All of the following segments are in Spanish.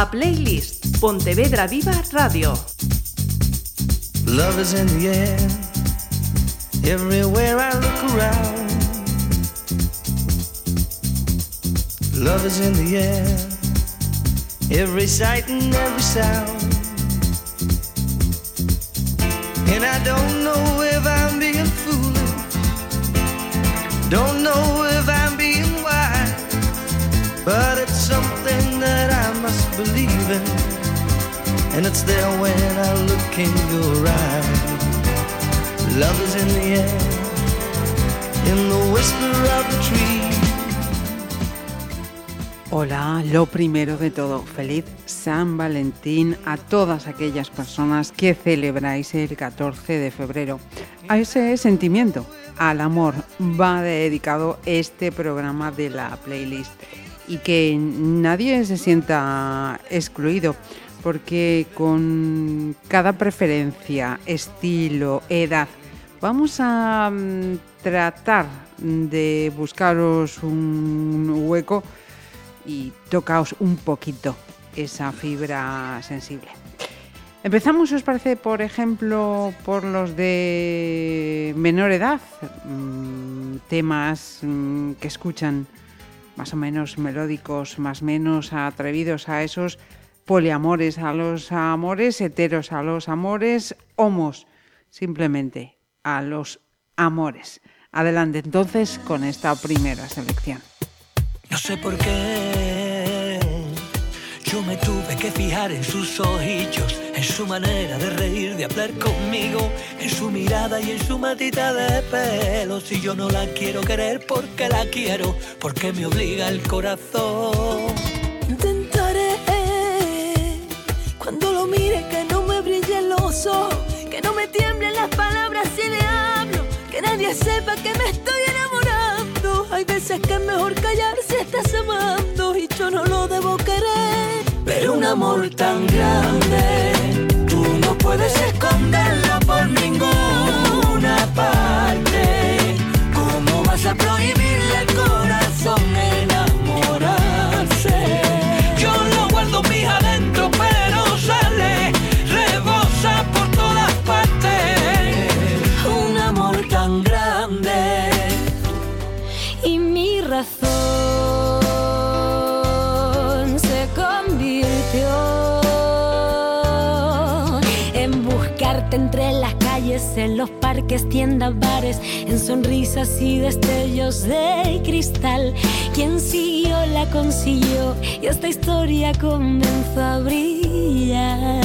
a Playlist Pontevedra Viva Radio. Love is in the air, everywhere I look around. Love is in the air, every sight and every sound. And I don't know Hola, lo primero de todo, feliz San Valentín a todas aquellas personas que celebráis el 14 de febrero. A ese sentimiento, al amor, va dedicado este programa de la playlist y que nadie se sienta excluido porque con cada preferencia, estilo, edad, vamos a mm, tratar de buscaros un hueco y tocaos un poquito esa fibra sensible. Empezamos, os parece, por ejemplo, por los de menor edad, mm, temas mm, que escuchan más o menos melódicos, más o menos atrevidos a esos poliamores a los amores, heteros a los amores, homos simplemente a los amores. Adelante entonces con esta primera selección. No sé por qué yo me tuve que fijar en sus ojillos, en su manera de reír, de hablar conmigo, en su mirada y en su matita de pelo. Si yo no la quiero querer, porque la quiero, porque me obliga el corazón. Cuando lo mire, que no me brille los ojos, que no me tiemblen las palabras si le hablo, que nadie sepa que me estoy enamorando. Hay veces que es mejor callar si estás amando y yo no lo debo querer. Pero un amor tan grande, tú no puedes esconderlo por ninguna parte. ¿Cómo vas a prohibirle en los parques, tiendas, bares, en sonrisas y destellos de cristal. Quien siguió la consiguió y esta historia comenzó a brillar.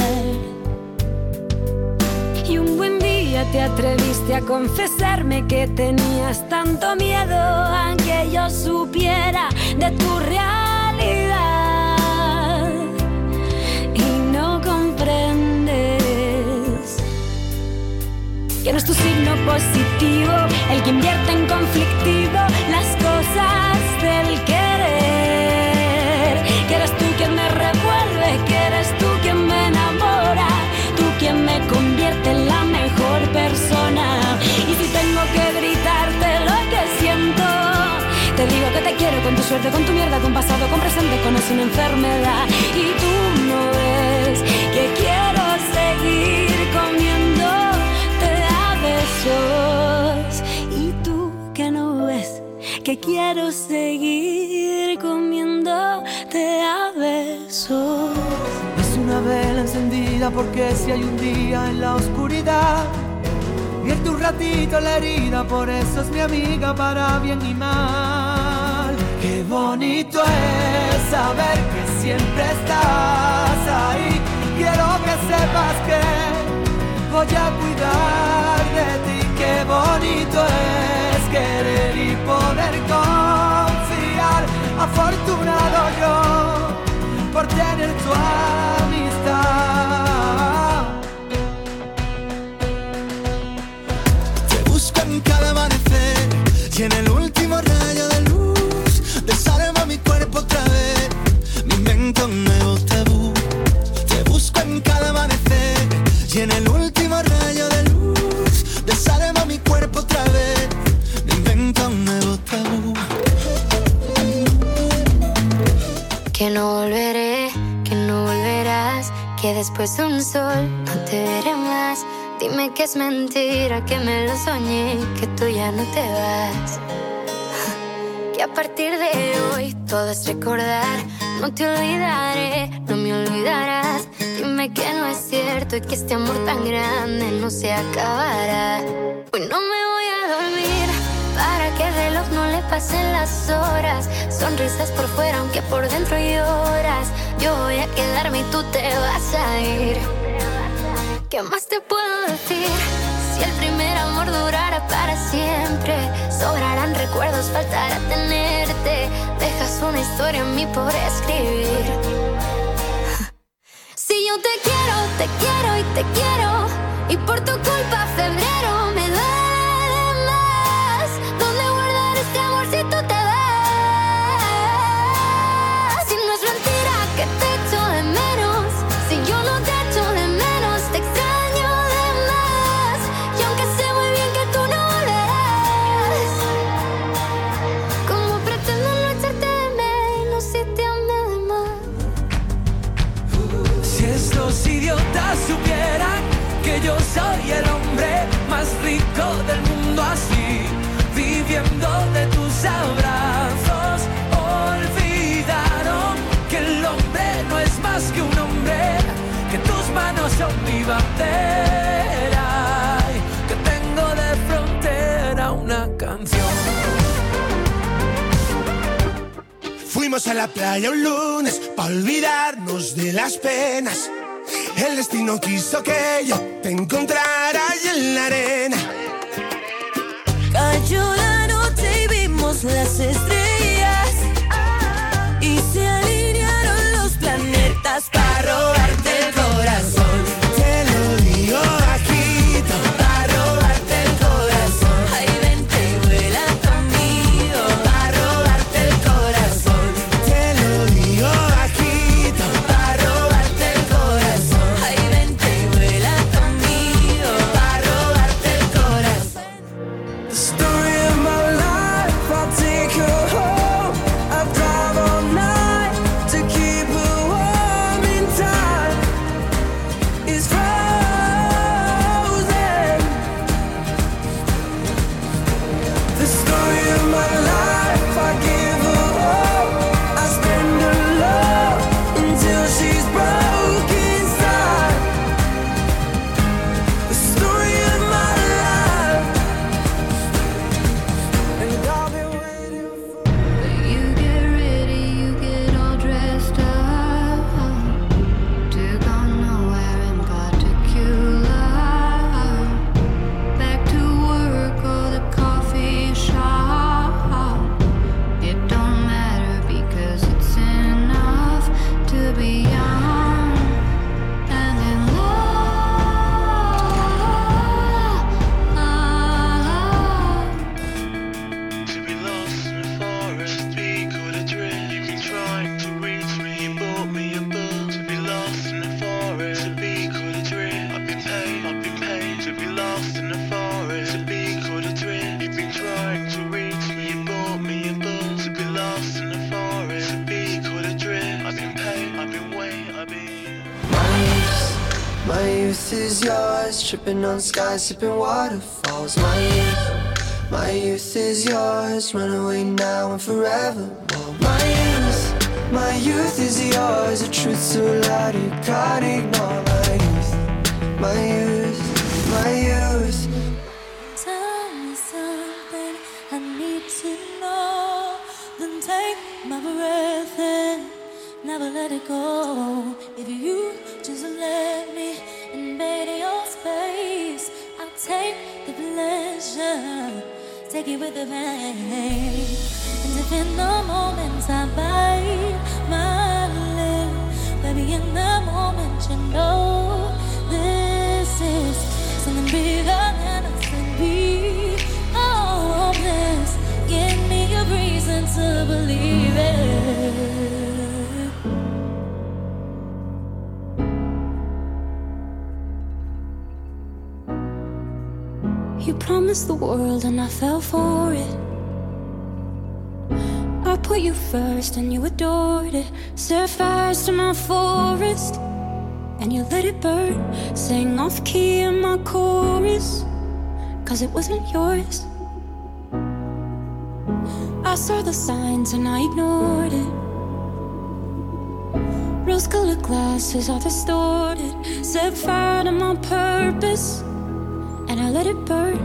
Y un buen día te atreviste a confesarme que tenías tanto miedo a que yo supiera de tu realidad. Es tu signo positivo el que invierte en conflictivo las cosas del querer. Que eres tú quien me revuelve, que eres tú quien me enamora quien me convierte en la mejor persona. Y si tengo que gritarte lo que siento, te digo que te quiero con tu suerte, con tu mierda, con pasado, con presente, con una enfermedad. Y tú no ves que quiero seguir comiéndote a besos una vela encendida porque si hay un día en la oscuridad, vierte un ratito la herida, por eso es mi amiga para bien y mal. Qué bonito es saber que siempre estás ahí. Quiero que sepas que voy a cuidar de ti. Qué bonito es y poder confiar. Afortunado yo por tener tu amistad. Te busco en cada amanecer y en el último después de un sol no te veré más. Dime que es mentira, que me lo soñé, que tú ya no te vas. Que a partir de hoy todo es recordar. No te olvidaré, no me olvidarás. Dime que no es cierto y que este amor tan grande no se acabará. Hoy no me voy a dormir que reloj no le pasen las horas. Sonrisas por fuera, aunque por dentro lloras. Yo voy a quedarme y tú te vas a ir. ¿Qué más te puedo decir? Si el primer amor durara para siempre, sobrarán recuerdos, faltará tenerte. Dejas una historia en mí por escribir. Si yo te quiero, te quiero y te quiero, y por tu culpa febrero. De tus abrazos olvidaron que el hombre no es más que un hombre, que tus manos son mi bandera, que tengo de frontera una canción. Fuimos a la playa un lunes para olvidarnos de las penas. El destino quiso que yo te encontrara en la arena las estrellas. Y se alinearon los planetas para robarte sun, sky, sipping waterfalls. My youth, my youth is yours. Run away now and forever. My youth, my youth is yours. A truth so loud you can't ignore. My youth, my youth, my youth. and you adored it. Set fires to my forest and you let it burn. Sang off key in my chorus, cause it wasn't yours. I saw the signs and I ignored it. Rose colored glasses are distorted. Set fire to my purpose and I let it burn.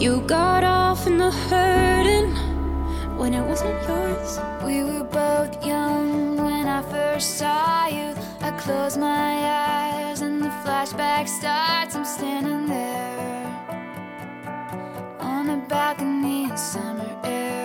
You got off in the hurting when it wasn't yours. We were both young when I first saw you. I close my eyes and the flashback starts. I'm standing there on a balcony in summer air.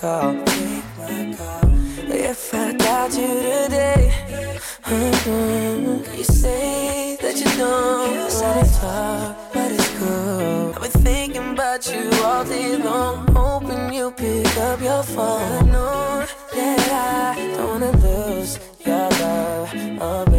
Call? If I got you today, mhm. you say that you don't wanna talk, but it's cool. I've been thinking about you all day long, hoping you pick up your phone. I know that I don't wanna lose your love, oh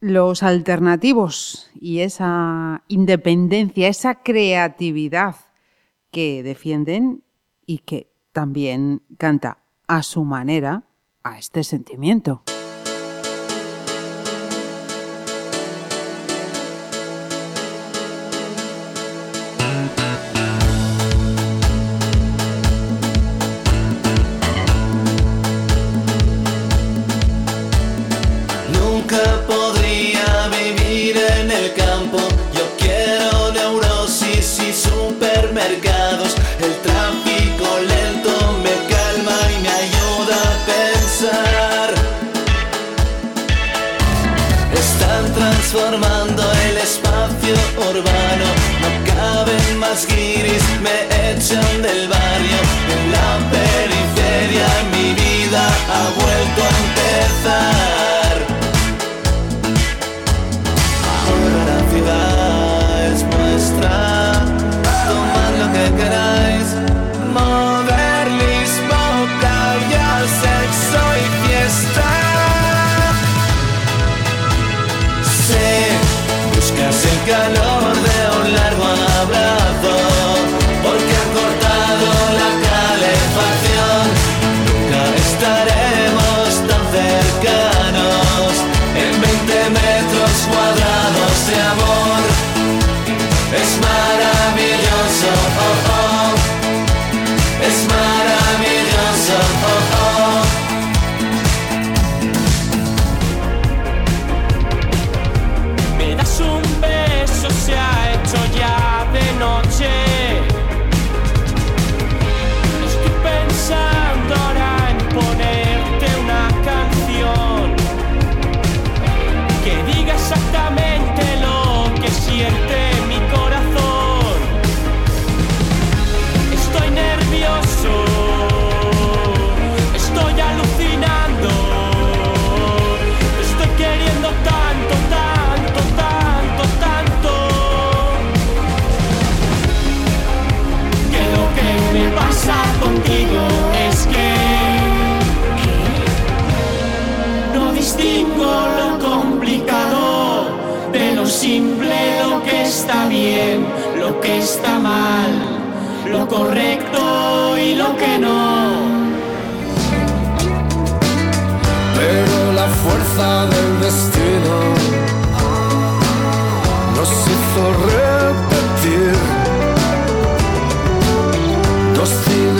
los alternativos y esa independencia, esa creatividad que defienden y que también canta a su manera a este sentimiento.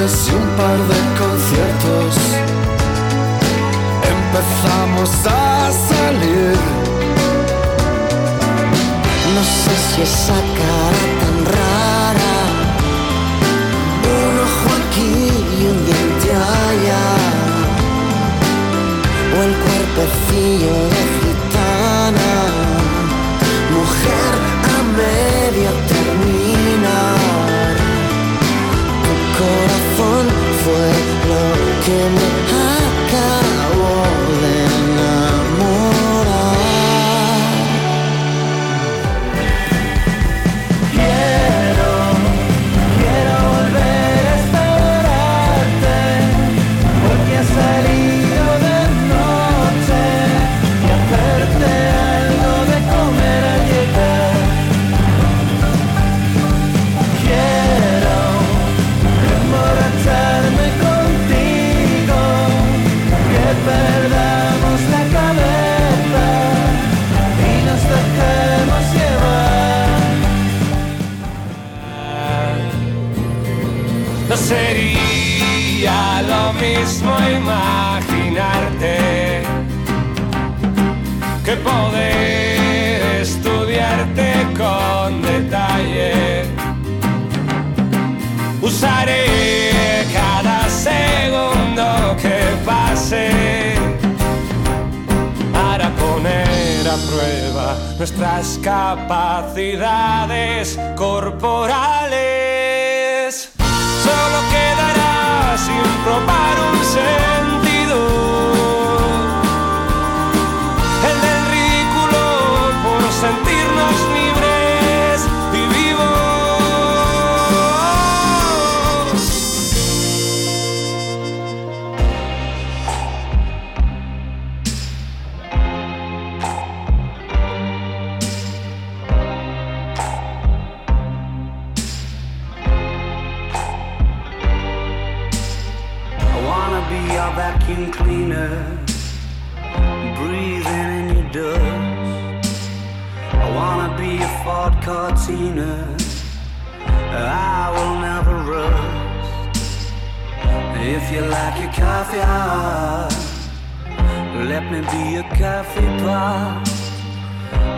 Y un par de conciertos. Empezamos a salir. No sé si esa cara tan rara, un ojo aquí y un diente allá, o el cuerpecillo de in mismo imaginarte que poder estudiarte con detalle. Usaré cada segundo que pase para poner a prueba nuestras capacidades corporales. Quedará sin probar un sentido. Cortina, I will never rust. If you like your coffee hot, let me be your coffee pot.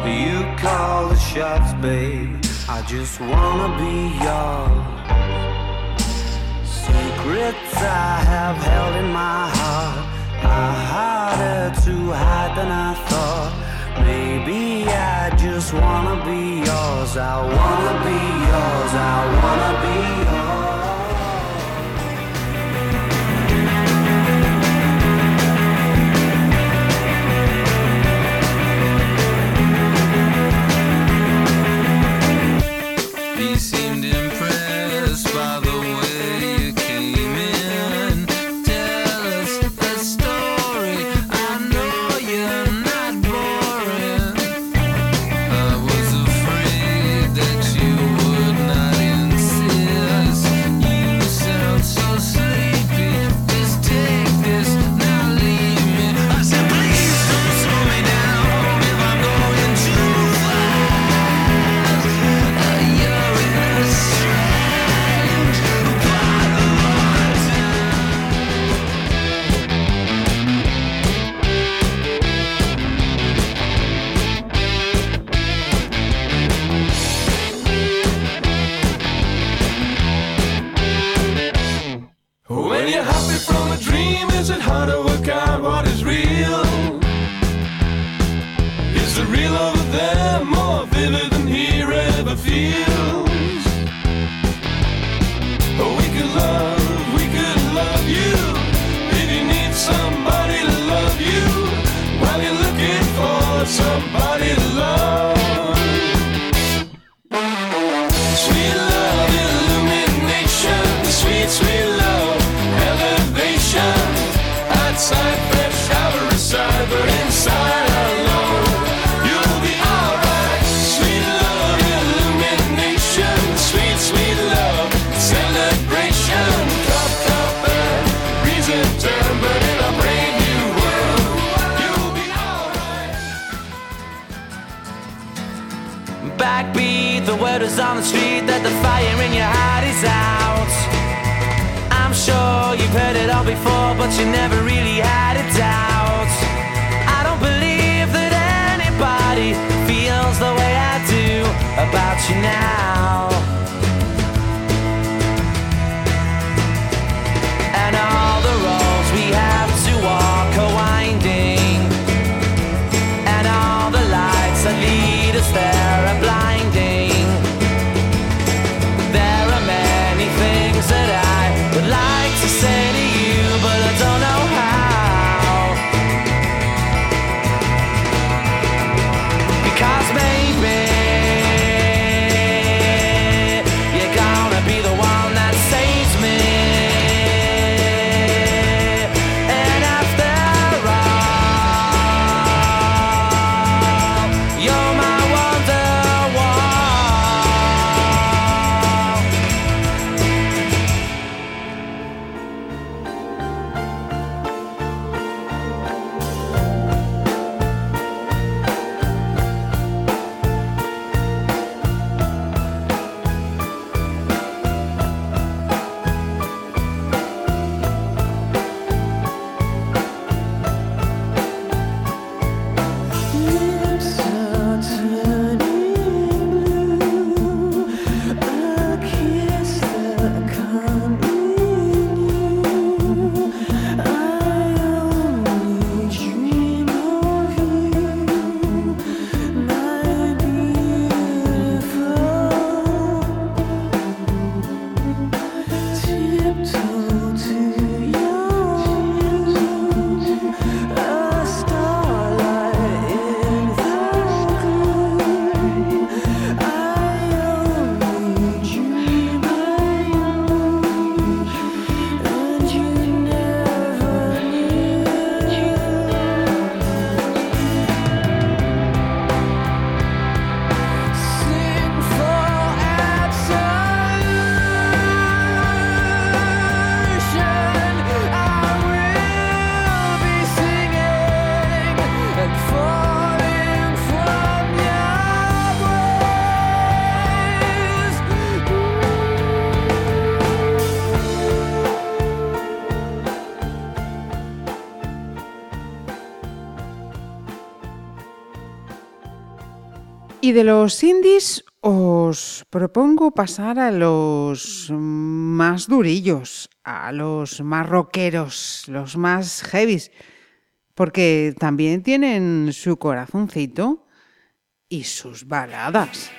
You call the shots, babe. I just wanna be yours. Secrets I have held in my heart are harder to hide than I thought. Maybe I just wanna be yours. I wanna be yours. I wanna be yours. Happy from a dream, is it hard to work whispers on the street that the fire in your heart is out. I'm sure you've heard it all before, but you never really had a doubt. I don't believe that anybody feels the way I do about you now. Y de los indies os propongo pasar a los más durillos, a los más rockeros, los más heavies, porque también tienen su corazoncito y sus baladas.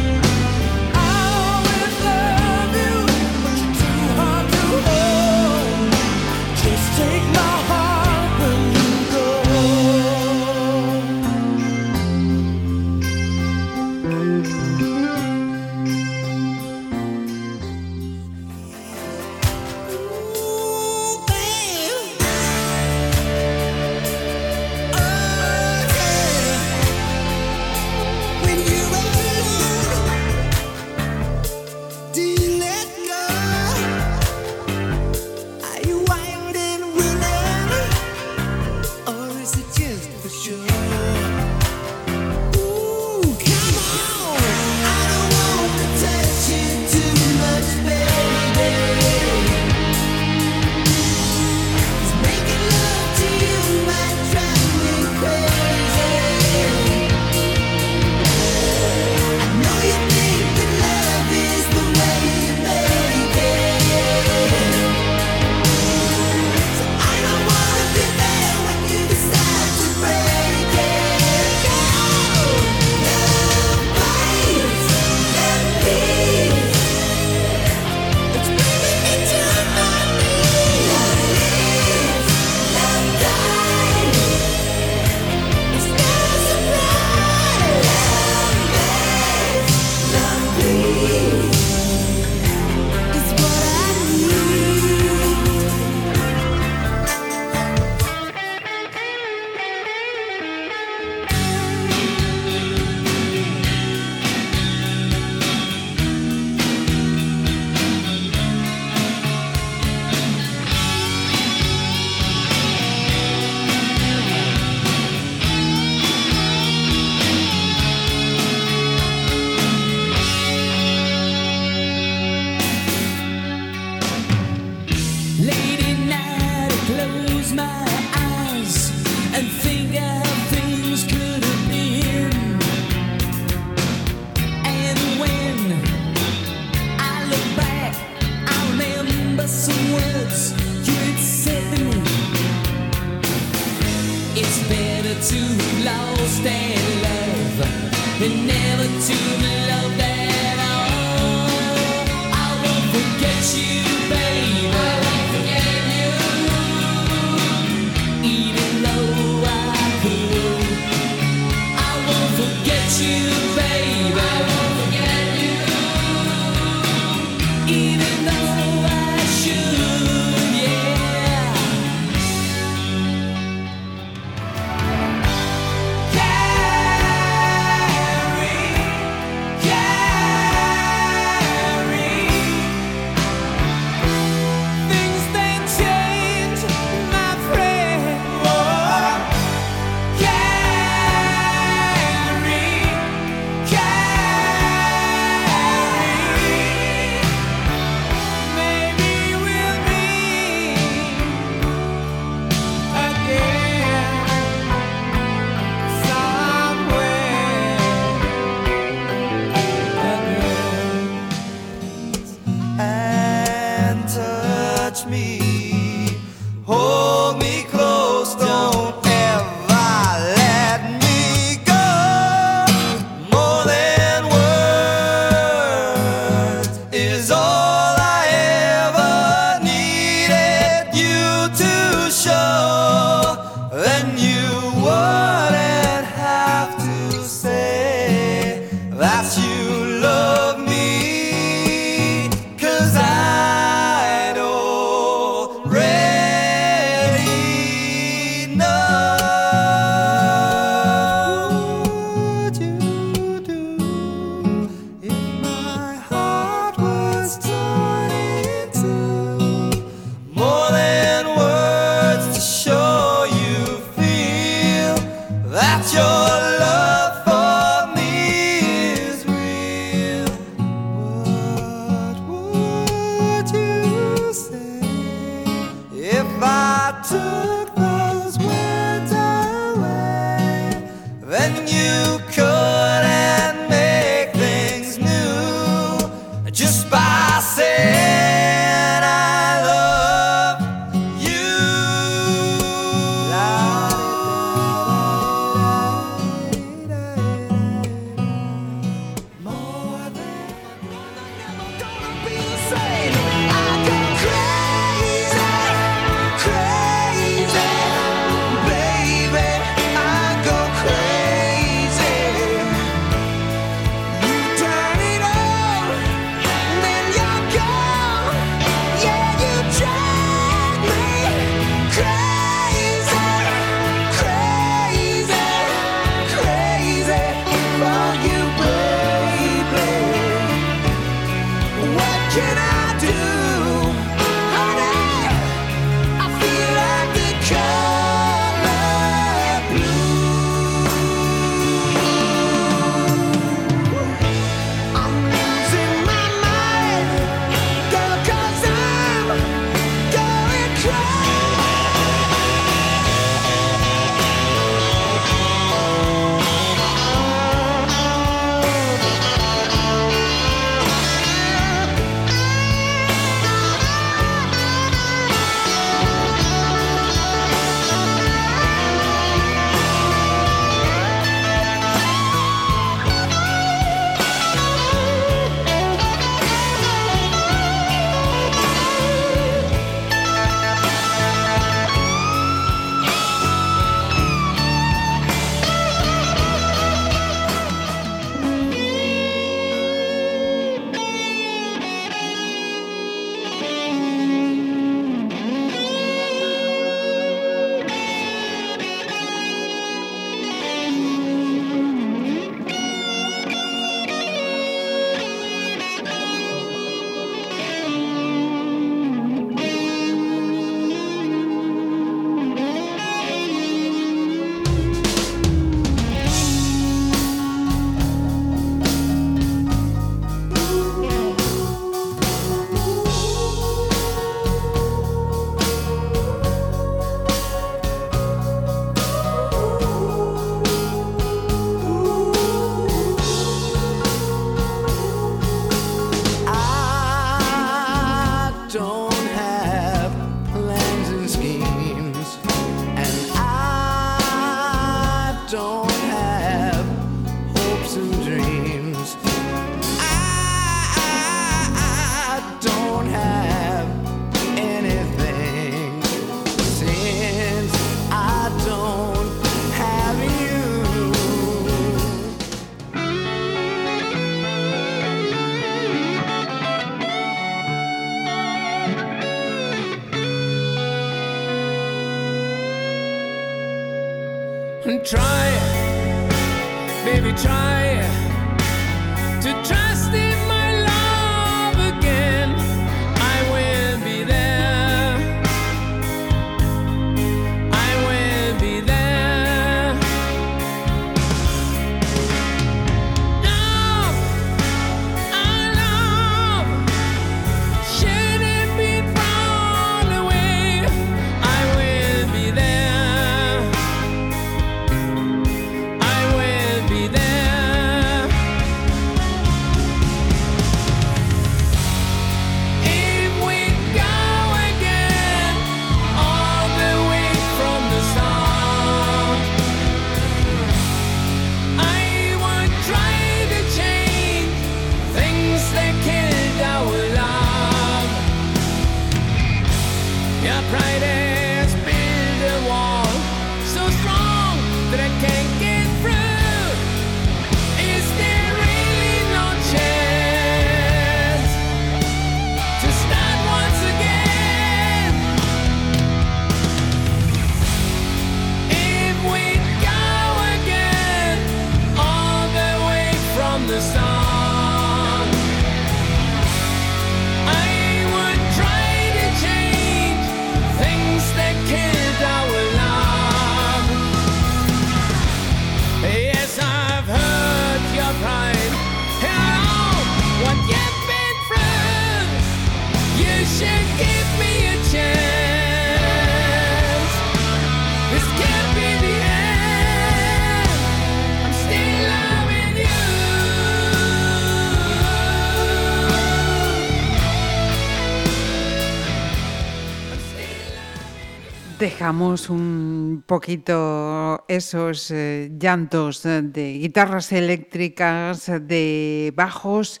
dejamos un poquito esos eh, llantos de guitarras eléctricas, de bajos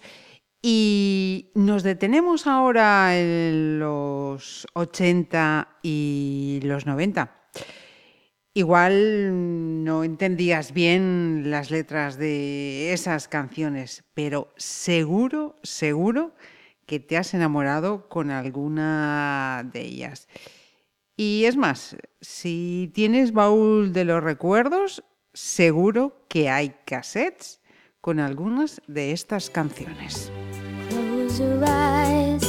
y nos detenemos ahora en los 80 y los 90. Igual no entendías bien las letras de esas canciones, pero seguro, seguro que te has enamorado con alguna de ellas. Y es más, si tienes baúl de los recuerdos, seguro que hay cassettes con algunas de estas canciones. Close your eyes,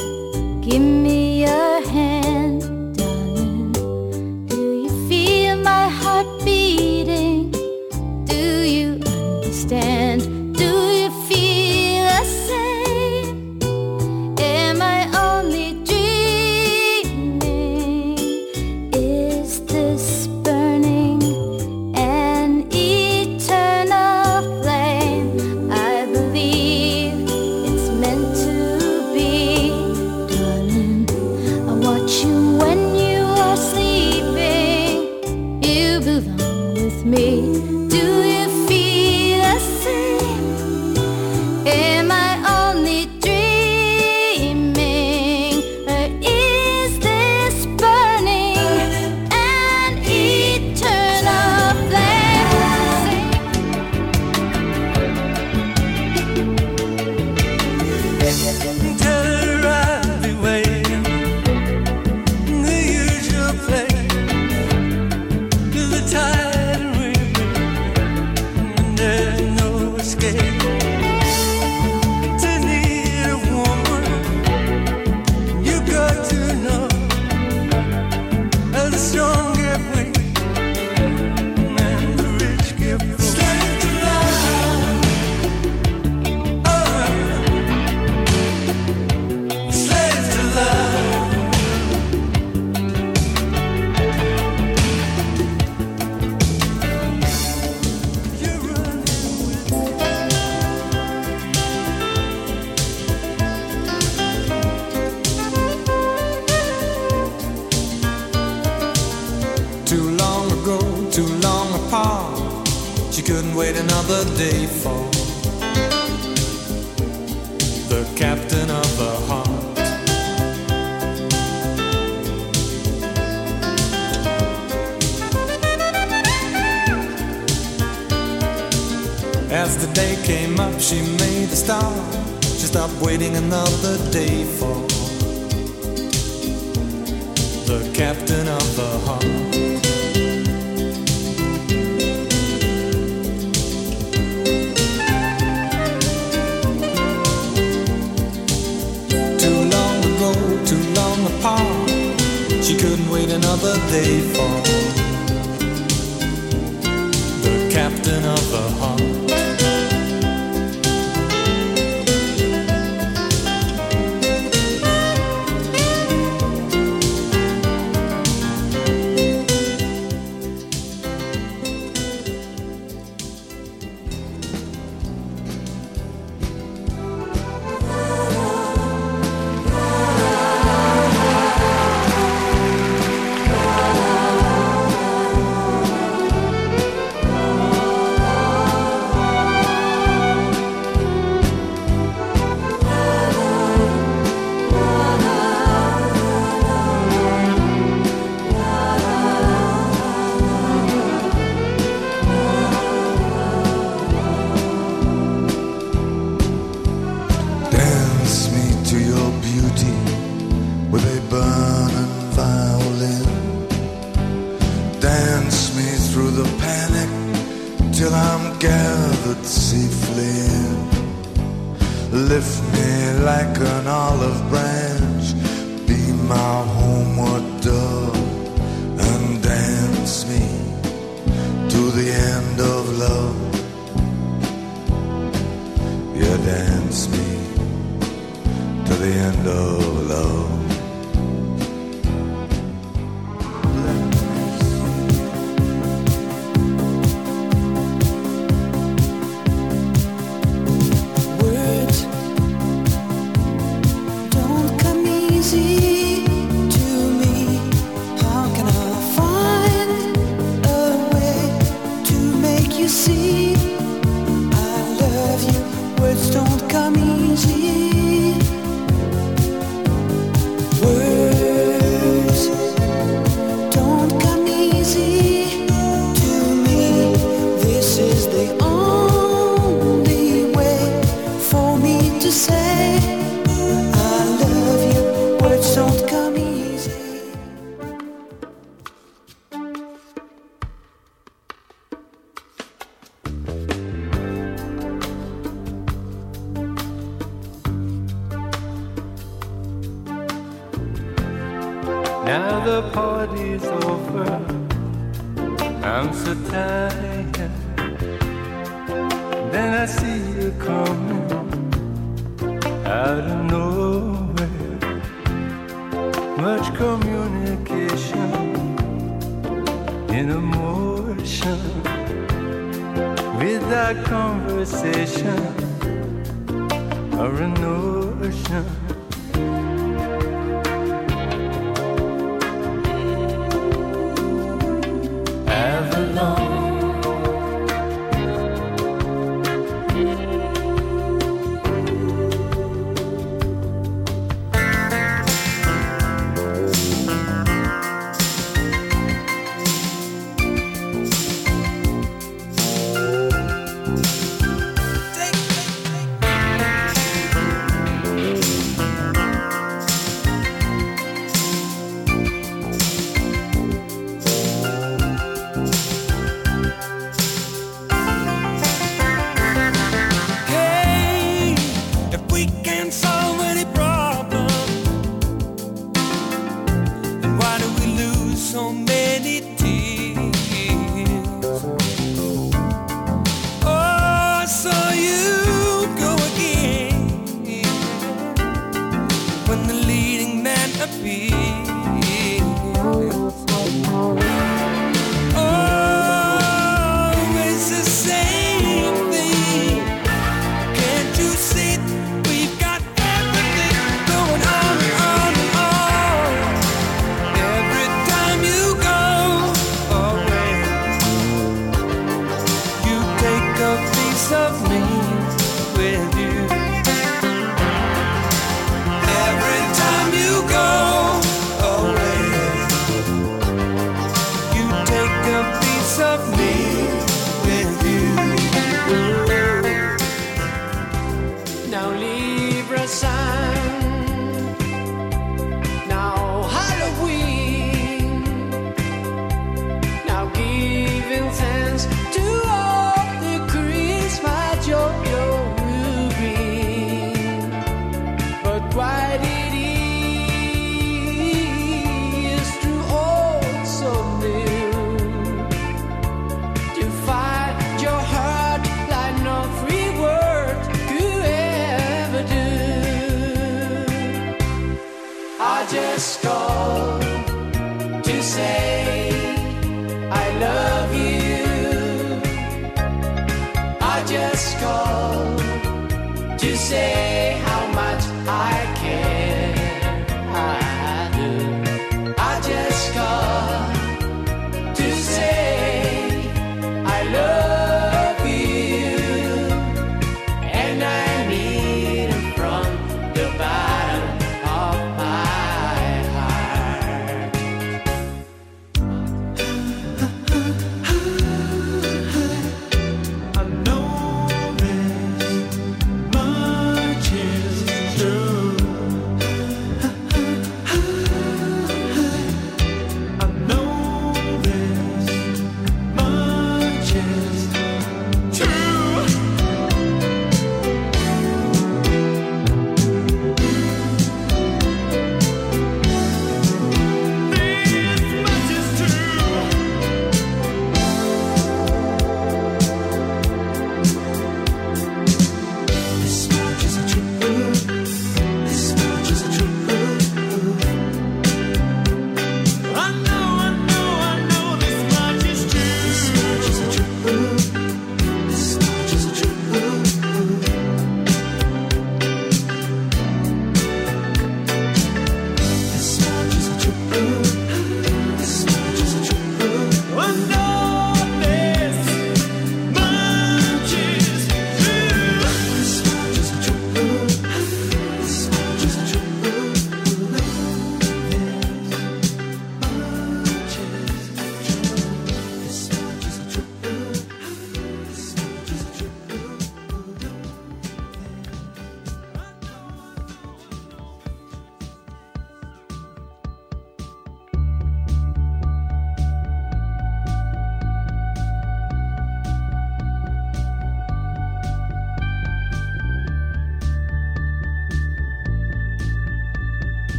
give me your hand, darling. Do you feel my heart beating? Do you understand? Do you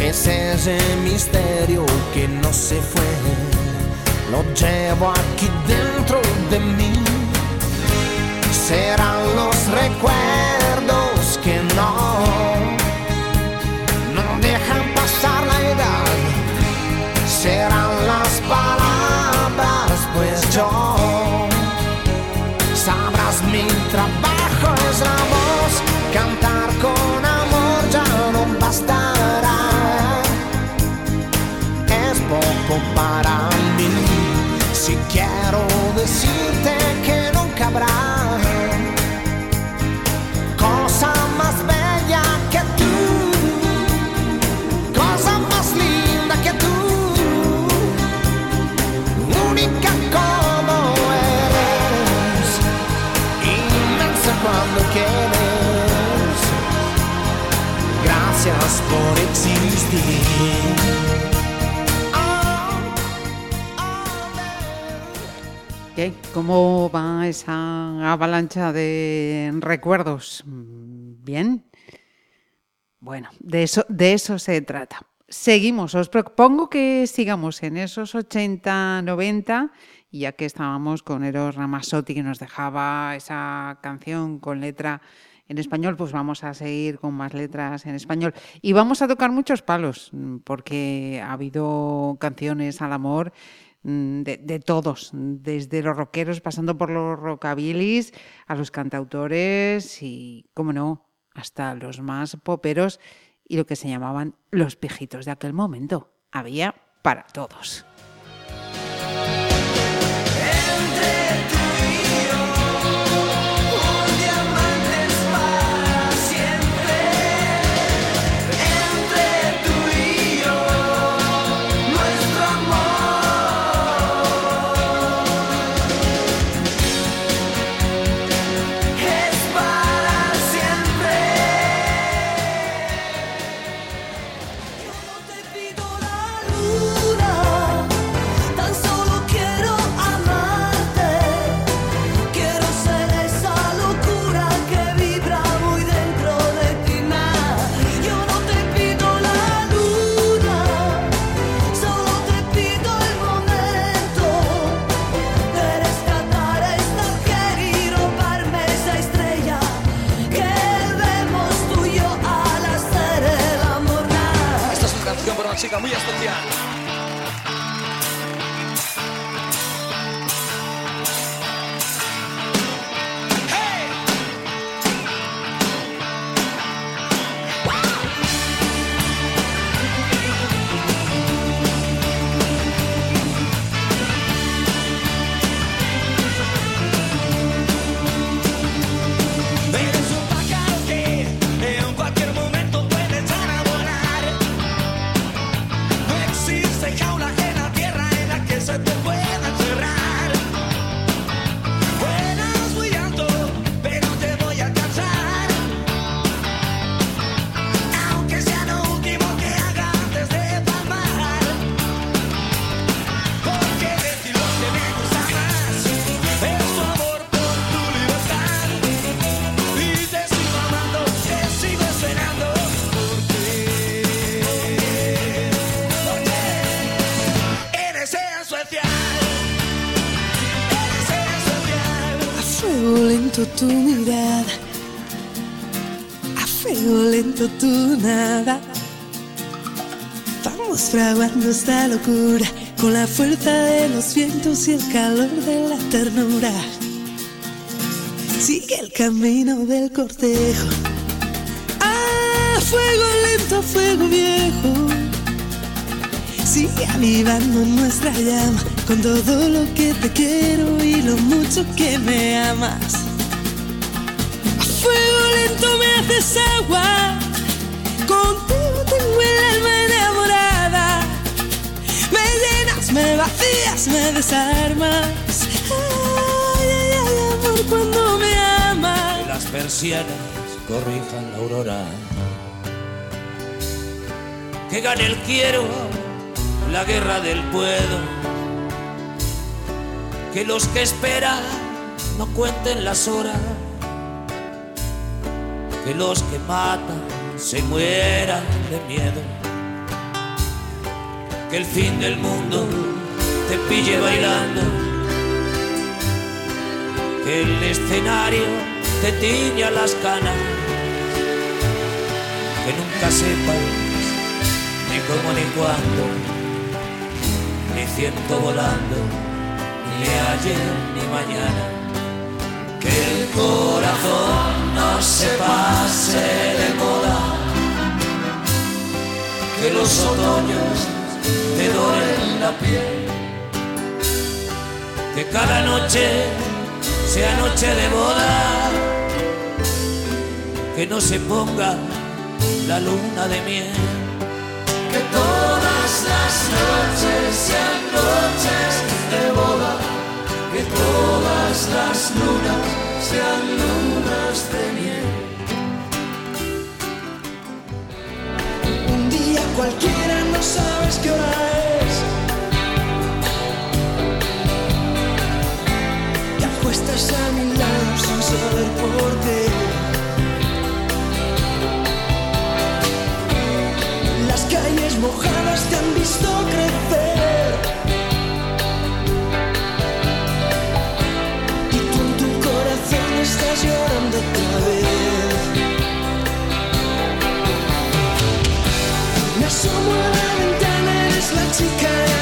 Es ese misterio que no se fue. Lo llevo aquí dentro de mí. Serán los recuerdos que no. No dejan pasar la edad serán las palabras, pues yo sabrás mi trabajo habrá cosa más bella que tú. Cosa más linda que tú, única como eres, inmensa cuando quieres. Gracias por existir. ¿Cómo va esa avalancha de recuerdos? Mm, ¿Bien? Bueno, de eso, de eso se trata. Seguimos, os propongo que sigamos en esos 80, 90, y ya que estábamos con Eros Ramazzotti que nos dejaba esa canción con letra en español, pues vamos a seguir con más letras en español. Y vamos a tocar muchos palos, porque ha habido canciones al amor de, de todos, desde los rockeros, pasando por los rockabilis, a los cantautores y, cómo no, hasta los más poperos y lo que se llamaban los pijitos de aquel momento. Había para todos. Muy especial. Tu mirada, a fuego lento tu nada. Vamos fraguando esta locura con la fuerza de los vientos y el calor de la ternura. Sigue el camino del cortejo. A fuego lento, fuego viejo. Sigue avivando nuestra llama con todo lo que te quiero y lo mucho que me amas. Lento me haces agua, contigo tengo el alma enamorada. Me llenas, me vacías, me desarmas. Ay, ay, ay, amor, cuando me amas. Que las persianas corrijan la aurora. Que gane el quiero, la guerra del puedo. Que los que esperan no cuenten las horas. Que los que matan se mueran de miedo. Que el fin del mundo te pille bailando. Que el escenario te tiña las canas. Que nunca sepas ni cómo ni cuándo, ni ciento volando, ni ayer ni mañana. Que el corazón no se pase de moda, que los otoños te doren la piel, que cada noche sea noche de boda, que no se ponga la luna de miel. Que todas las noches sean noches de boda, que todas las lunas sean lunas de miel. Un día cualquiera no sabes qué hora es. Te acuestas a mi lado sin saber por qué. Las calles mojadas te han visto crecer. Estás llorando otra vez. Me asomo a la ventana, eres la chica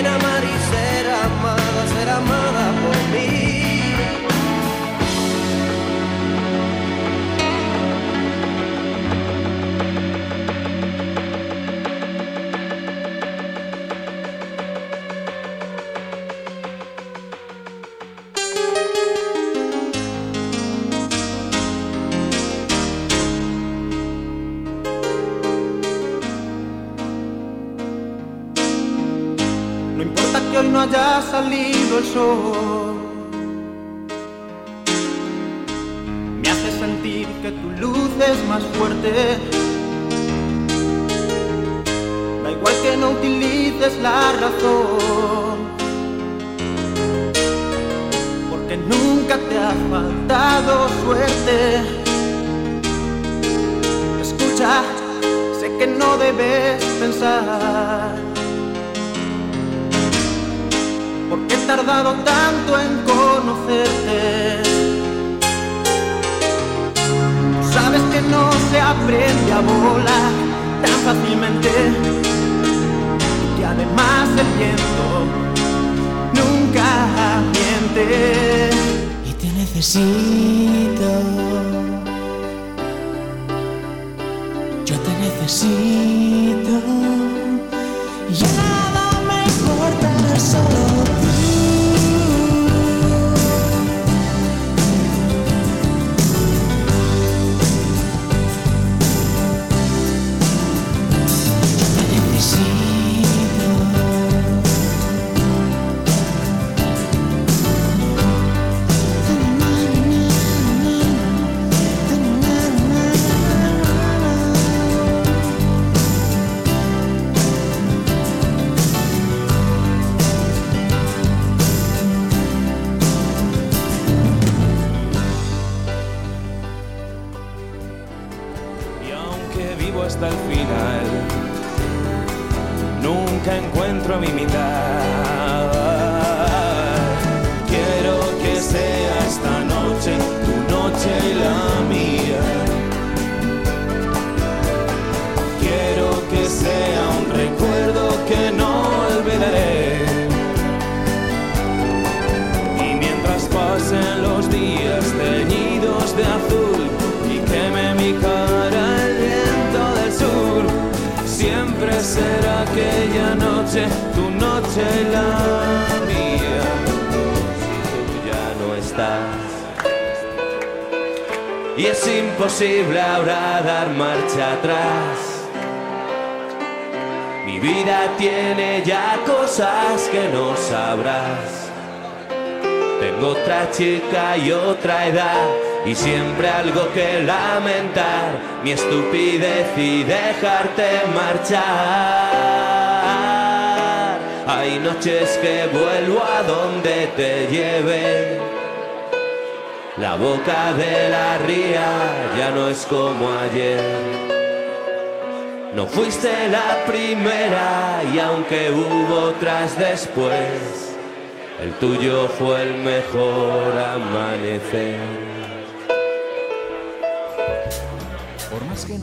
in a man.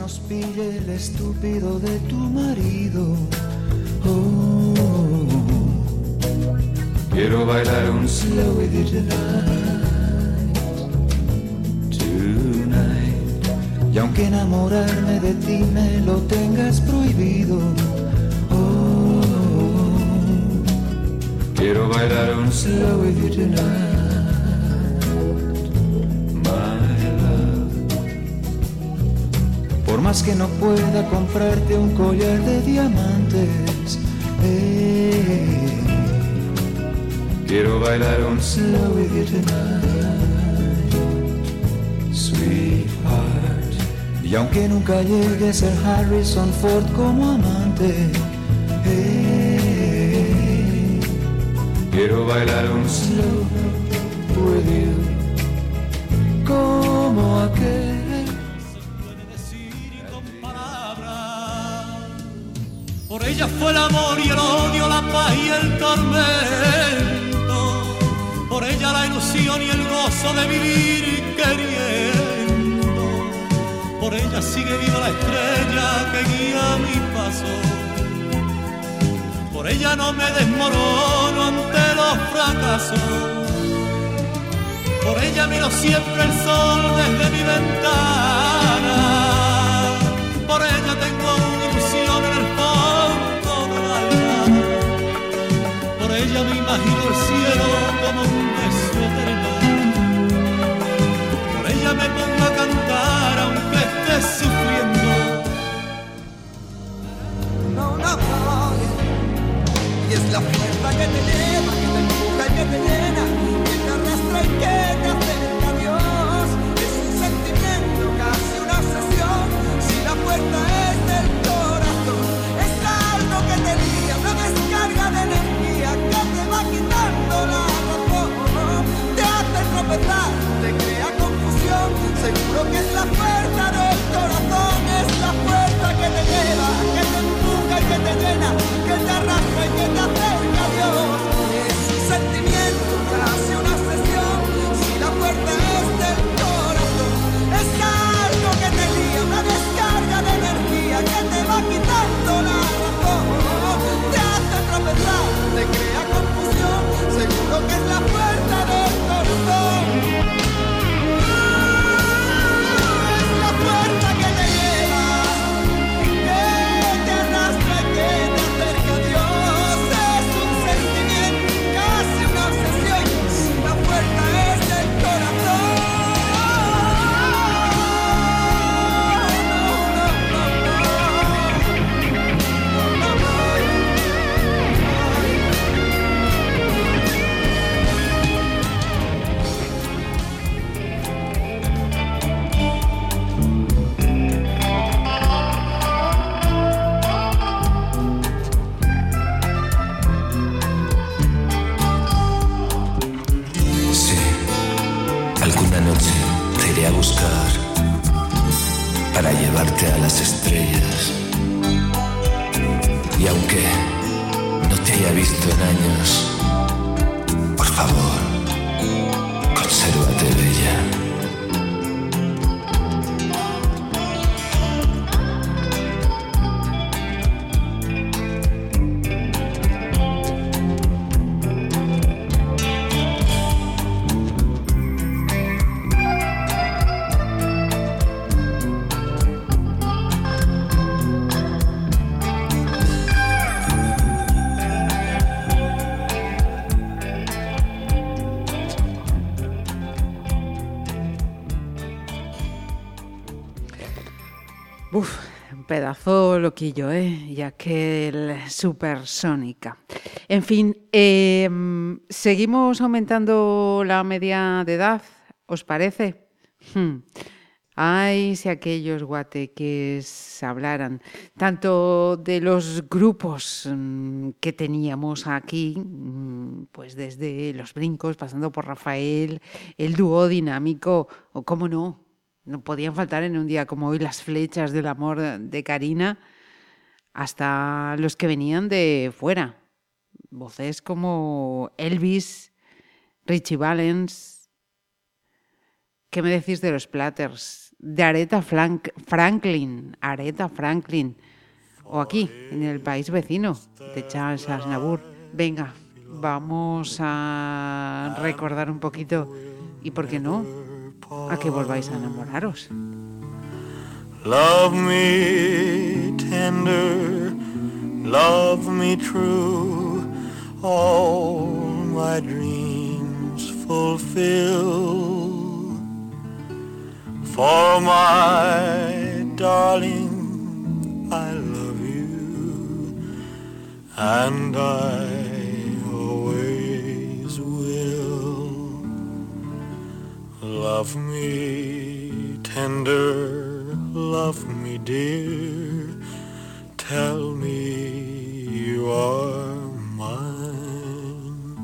Nos pille el estúpido de tu marido. oh, quiero bailar un slow with you tonight. Tonight. Y aunque enamorarme de ti me lo tengas prohibido. oh, quiero bailar un slow with you tonight. Por más que no pueda comprarte un collar de diamantes, eh, quiero bailar un slow with you tonight, sweetheart. Y aunque nunca llegue a ser Harrison Ford como amante, eh, quiero bailar un slow with you como aquel. Ella fue el amor y el odio, la paz y el tormento. Por ella la ilusión y el gozo de vivir queriendo. Por ella sigue viva la estrella que guía mi paso. Por ella no me desmorono ante los fracasos. Por ella miro siempre el sol desde mi ventana. Por ella tengo Ella me imagino el cielo como un beso eterno. Por ella me pongo a cantar aunque esté sufriendo. No, no, no. Y es la fuerza que te lleva, que te empuja y que te llena, que te arrastra y que te acerca a Dios. Es un sentimiento, casi una obsesión. Si la puerta es Es la puerta del corazón, es la puerta que te lleva, que te empuja y que te llena, que te arrastra y que te acerca a Dios. Es un sentimiento, casi una sesión, si la puerta es del corazón. Es algo que te lía, una descarga de energía que te va quitando la razón. Te hace tropezar, te crea confusión, seguro que es la puerta. Y aunque no te haya visto en años, Uf, un pedazo loquillo, ¿eh? Y aquel supersónica. En fin, eh, seguimos aumentando la media de edad, ¿os parece? Hmm. Ay, si aquellos guateques hablaran tanto de los grupos mm, que teníamos aquí, mm, pues desde Los Brincos, pasando por Rafael, el dúo dinámico, o cómo no, no podían faltar en un día como hoy las flechas del amor de Karina, hasta los que venían de fuera. Voces como Elvis, Richie Valens. ¿Qué me decís de los Platters? De Aretha Frank- Franklin, Aretha Franklin. O aquí, en el país vecino, de Charles Aznavour. Venga, vamos a recordar un poquito y, ¿por qué no? A que volváis a enamoraros. Love me tender, love me true, all my dreams fulfill. For my darling, I love you, and I Love me tender, love me dear, tell me you are mine.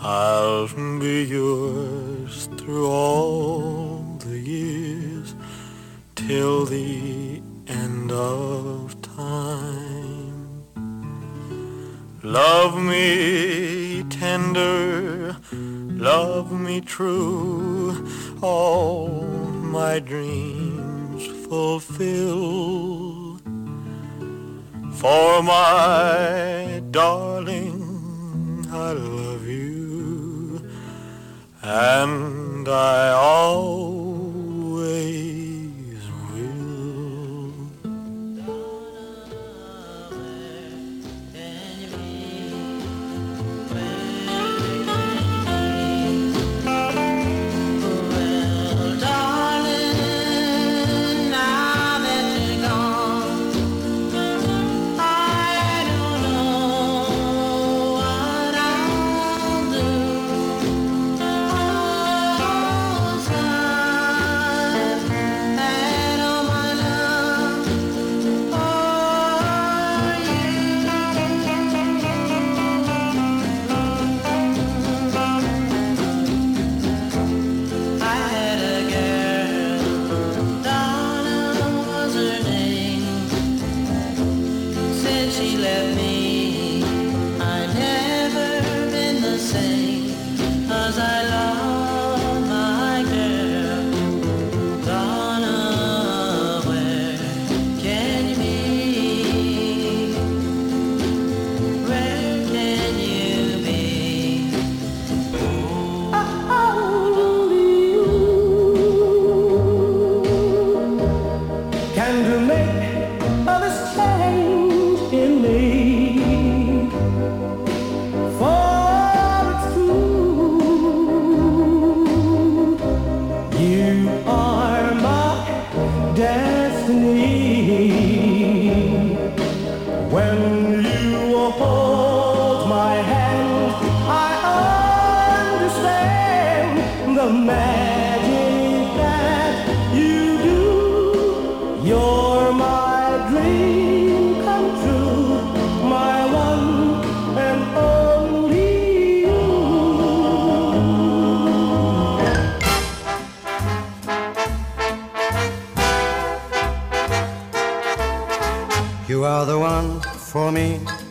I'll be yours through all the years, till the end of time. Love me tender, love me true, all my dreams fulfill. For my darling, I love you, and I always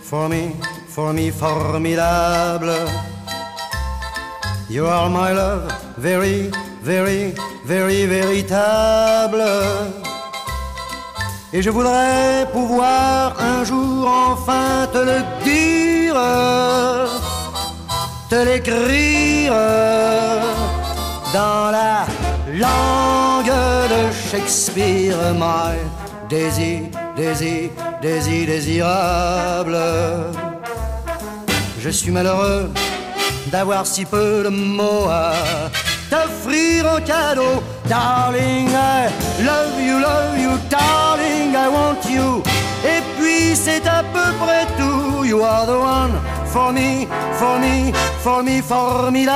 For me, for me, formidable. You are my love, very, very, very véritable. Et je voudrais pouvoir un jour enfin te le dire, te l'écrire dans la langue de Shakespeare, my Daisy désir, désir, désirable. Je suis malheureux d'avoir si peu de mots à t'offrir en cadeau. Darling, I love you, love you, darling, I want you. Et puis c'est à peu près tout. You are the one for me, for me, for me, formidable.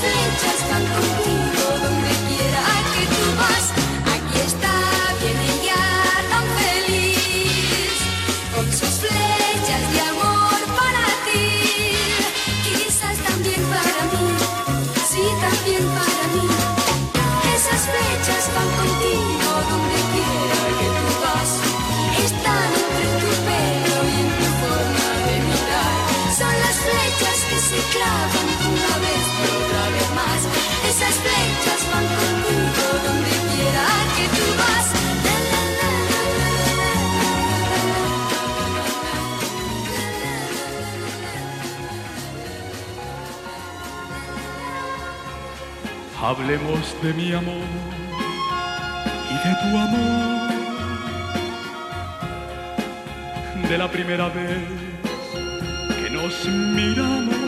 just can't compete. Hablemos de mi amor y de tu amor, de la primera vez que nos miramos.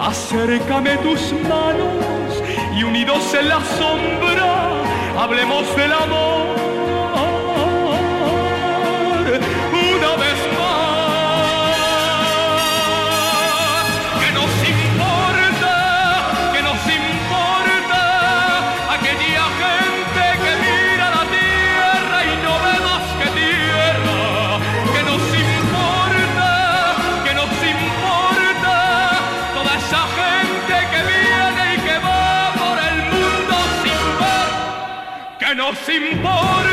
Acércame tus manos y unidos en la sombra, hablemos del amor se impor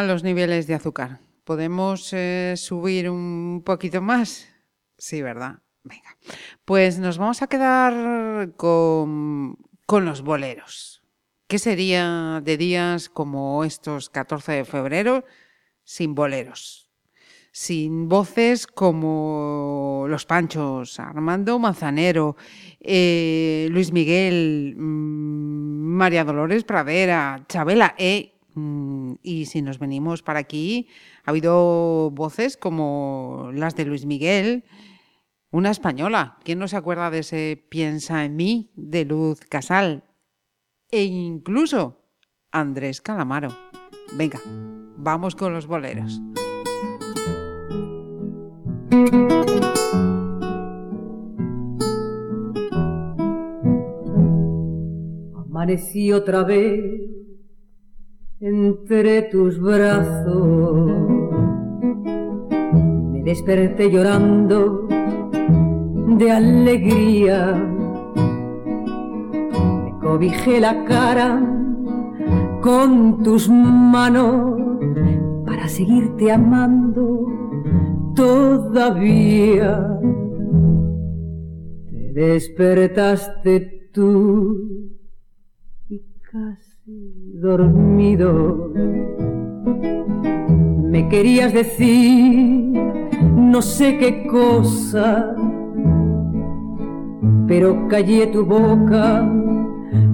¿cómo van los niveles de azúcar? ¿Podemos eh, subir un poquito más? Sí, ¿verdad? Venga. Pues nos vamos a quedar con, con los boleros. ¿Qué sería de días como estos 14 de febrero sin boleros? Sin voces como los Panchos, Armando Manzanero, eh, Luis Miguel, mm, María Dolores Pradera, Chabela E. mm, y si nos venimos para aquí, ha habido voces como las de Luis Miguel, una española. ¿Quién no se acuerda de ese Piensa en mí de Luz Casal? E incluso Andrés Calamaro. Venga, vamos con los boleros. Amanecí otra vez entre tus brazos. Me desperté llorando de alegría. Me cobijé la cara con tus manos para seguirte amando todavía. Te despertaste tú y casi dormido me querías decir no sé qué cosa, pero callé tu boca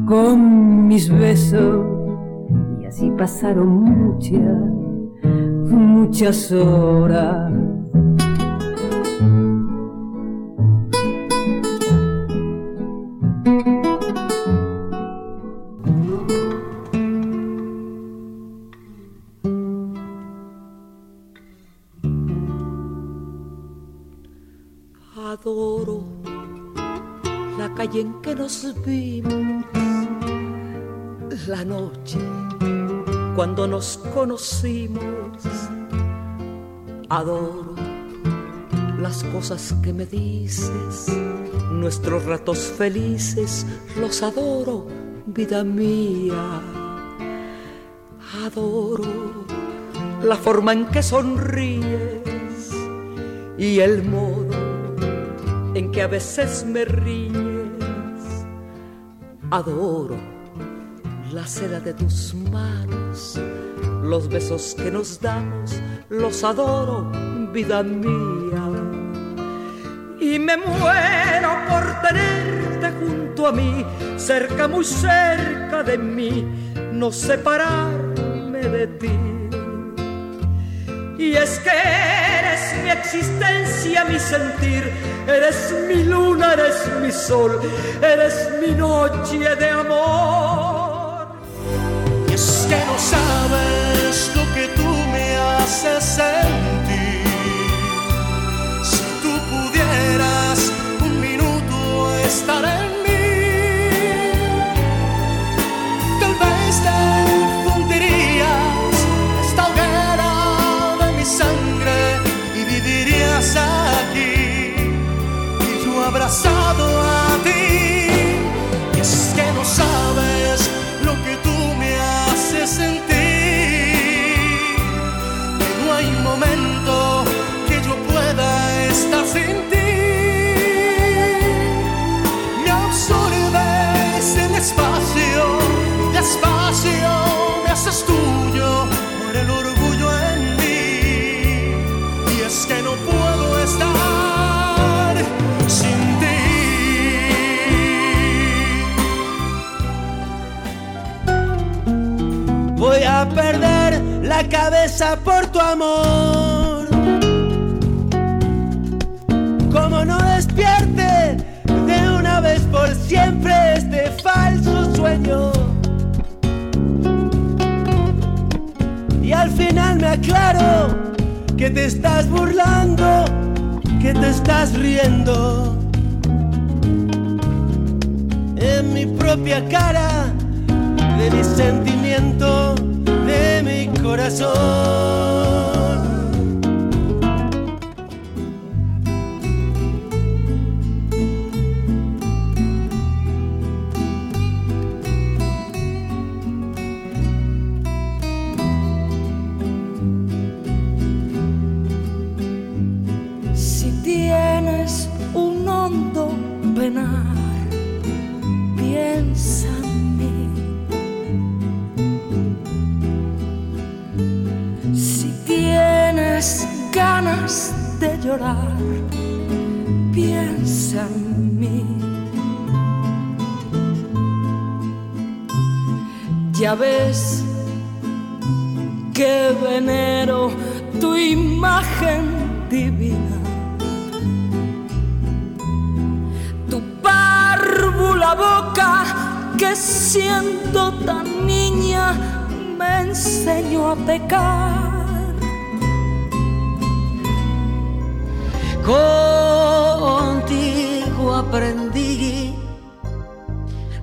con mis besos y así pasaron muchas, muchas horas. Nos vimos, la noche cuando nos conocimos. Adoro las cosas que me dices, nuestros ratos felices, los adoro, vida mía. Adoro la forma en que sonríes y el modo en que a veces me ríes. Adoro la seda de tus manos, los besos que nos damos, los adoro, vida mía. Y me muero por tenerte junto a mí, cerca, muy cerca de mí, no separarme de ti. Y es que eres mi existencia, mi sentir, eres mi luna, eres mi sol, eres mi noche de amor. Y es que no sabes lo que tú me haces sentir. Si tú pudieras un minuto estar la cabeza por tu amor. Como no despierte de una vez por siempre este falso sueño. Y al final me aclaro que te estás burlando, que te estás riendo. En mi propia cara, de mi sentimiento, mi corazón. Piensa en mí. Ya ves que venero tu imagen divina. Tu párvula boca que siendo tan niña me enseñó a pecar. Contigo aprendí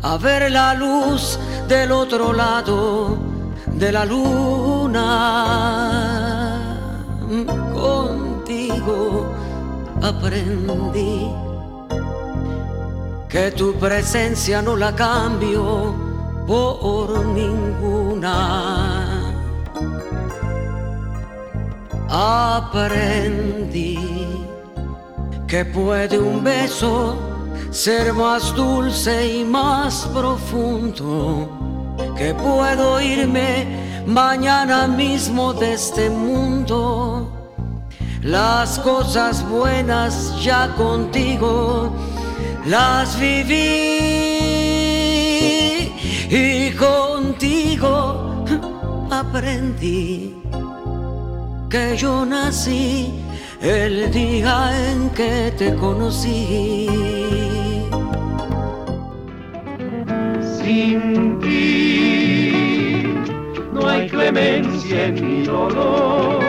a ver la luz del otro lado de la luna. Contigo aprendí que tu presencia no la cambio por ninguna. Aprendí que puede un beso ser más dulce y más profundo, que puedo irme mañana mismo de este mundo. Las cosas buenas ya contigo las viví y contigo aprendí que yo nací el día en que te conocí. Sin ti no hay clemencia en mi dolor.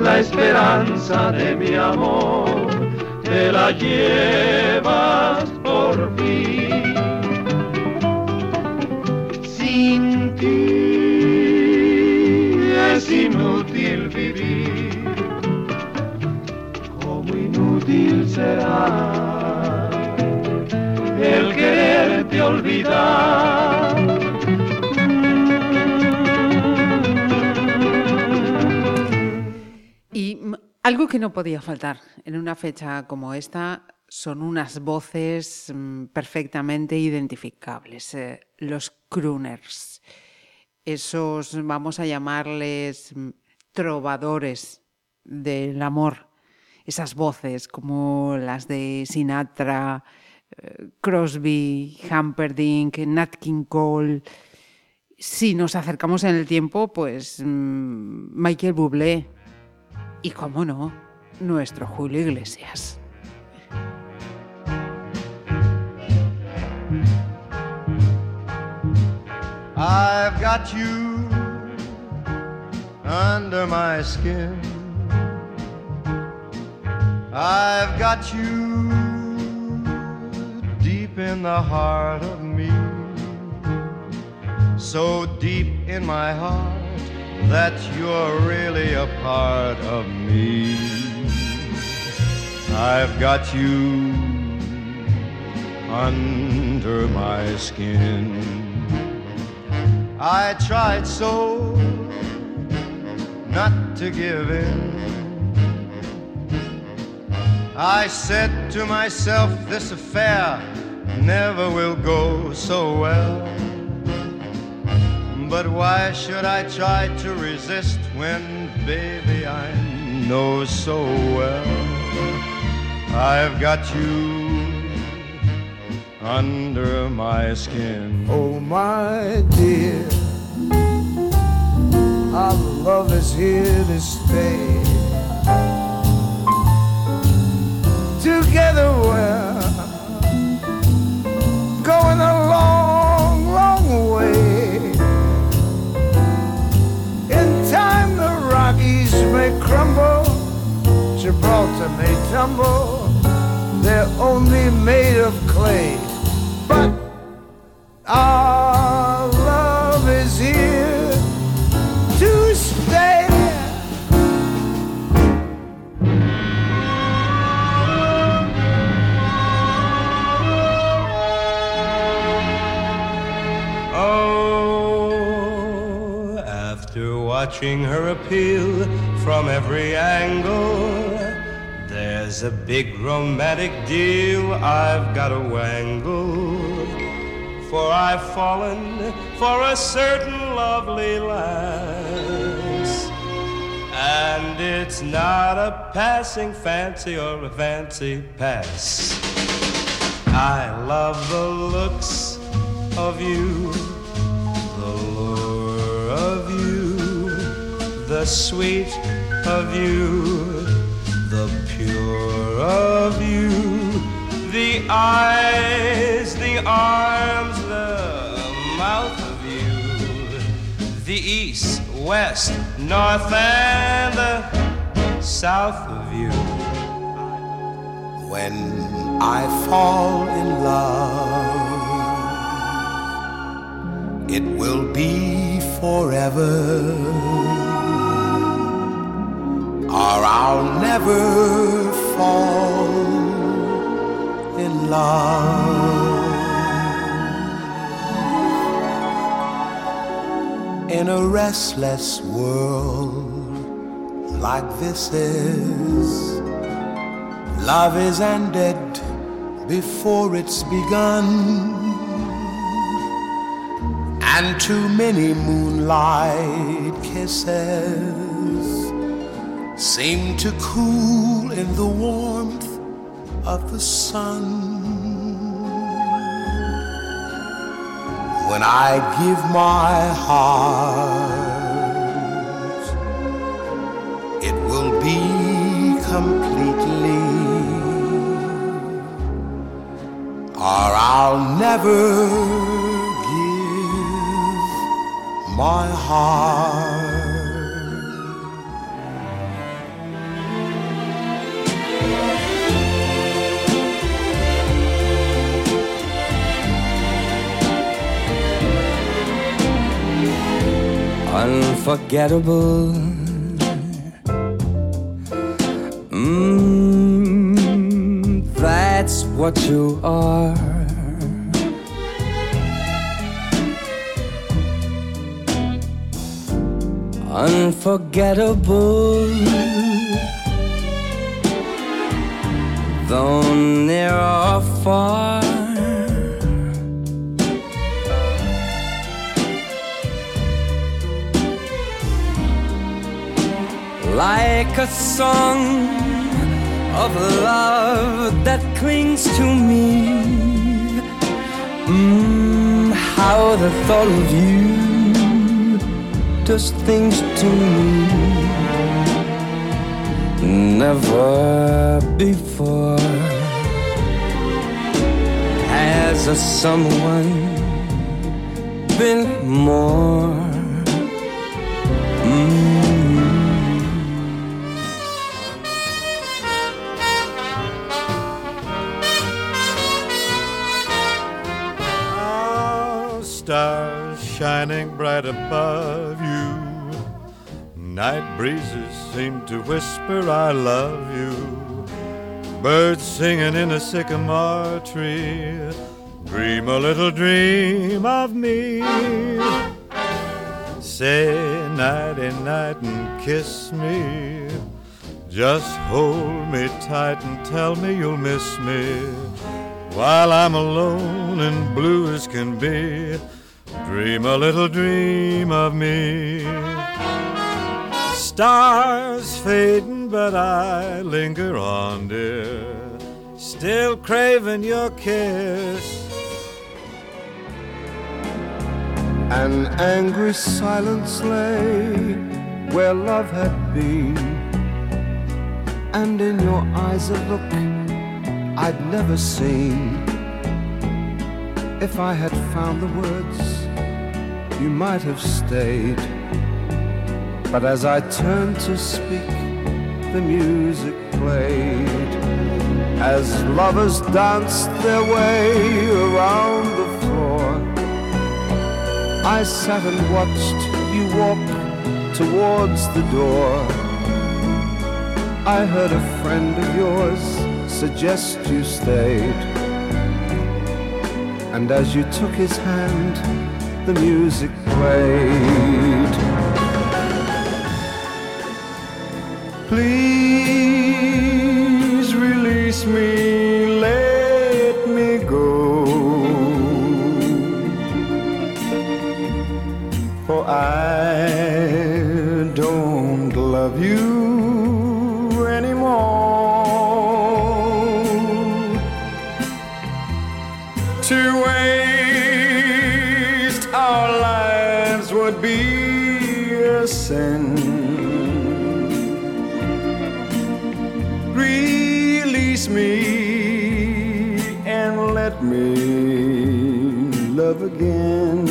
La esperanza de mi amor te la llevas por fin. Será el quererte olvidar. Y algo que no podía faltar en una fecha como esta son unas voces mm, perfectamente identificables, eh, los crooners, esos, vamos a llamarles mm, trovadores del amor, esas voces como las de Sinatra, eh, Crosby, Humperdinck, Nat King Cole. Si nos acercamos en el tiempo, pues mm, Michael Bublé, y cómo no, nuestro Julio Iglesias. I've got you under my skin. I've got you deep in the heart of me. So deep in my heart that you're really a part of me. I've got you under my skin. I tried so not to give in. I said to myself, this affair never will go so well. But why should I try to resist when, baby, I know so well I've got you under my skin? Oh, my dear, Our love is here to stay. Together we're going a long, long way. In time, the Rockies may crumble, Gibraltar may tumble. They're only made of clay, but our watching her appeal from every angle, there's a big romantic deal I've got to wangle. For I've fallen for a certain lovely lass. And it's not a passing fancy or a fancy pass. I love the looks of you, the lure of the sweet of you, the pure of you, the eyes, the arms, the mouth of you, the east, west, north, and the south of you. When I fall in love, it will be forever, or I'll never fall in love. In a restless world like this is. Love is ended before it's begun. And too many moonlight kisses seem to cool in the warmth of the sun. When I give my heart, it will be completely, or I'll never give my heart. Unforgettable. Mm, that's what you are. Unforgettable. Though near or far. Like a song of love that clings to me. Mm, how the thought of you does things to me. Never before has a someone been more. Mm. Stars shining bright above you. Night breezes seem to whisper, I love you. Birds singing in a sycamore tree. Dream a little dream of me. Say nighty night and kiss me. Just hold me tight and tell me you'll miss me while I'm alone and blue as can be. Dream a little dream of me. Stars fading, but I linger on, dear. Still craving your kiss. An angry silence lay where love had been, and in your eyes a look I'd never seen. If I had found the words, you might have stayed. But as I turned to speak, the music played. As lovers danced their way around the floor, I sat and watched you walk towards the door. I heard a friend of yours suggest you stayed. And as you took his hand, the music played. Please release me, let me go. For I would be a sin. Release me and let me love again.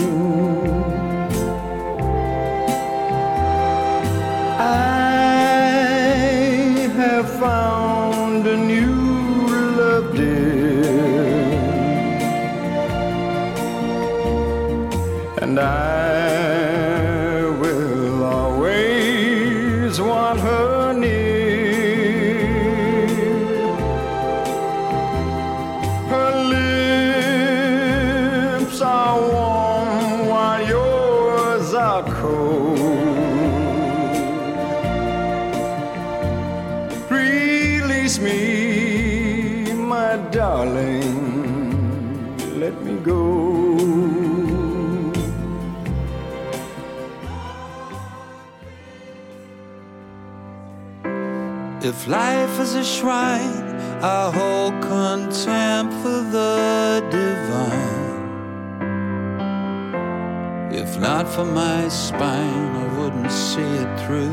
If life is a shrine, I hold contempt for the divine. If not for my spine, I wouldn't see it through.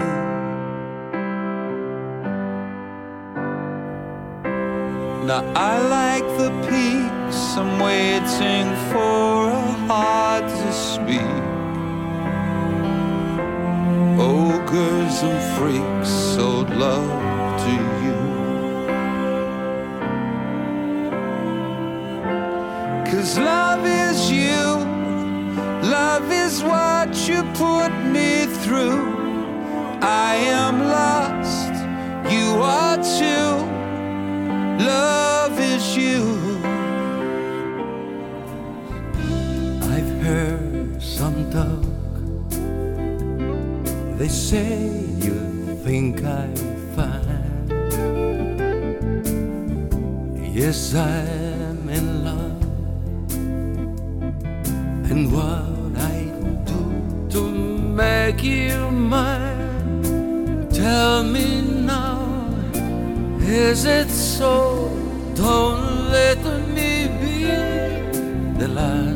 Now I like the peaks, I'm waiting for a heart to speak. Ogres and freaks sold love to you. Cause love is you, love is what you put me through. I am lost, you are too. Love is you. I've heard some talk. They say you think I'm Yes, I'm in love. And what I do to make you mine? Tell me now, is it so? Don't let me be the last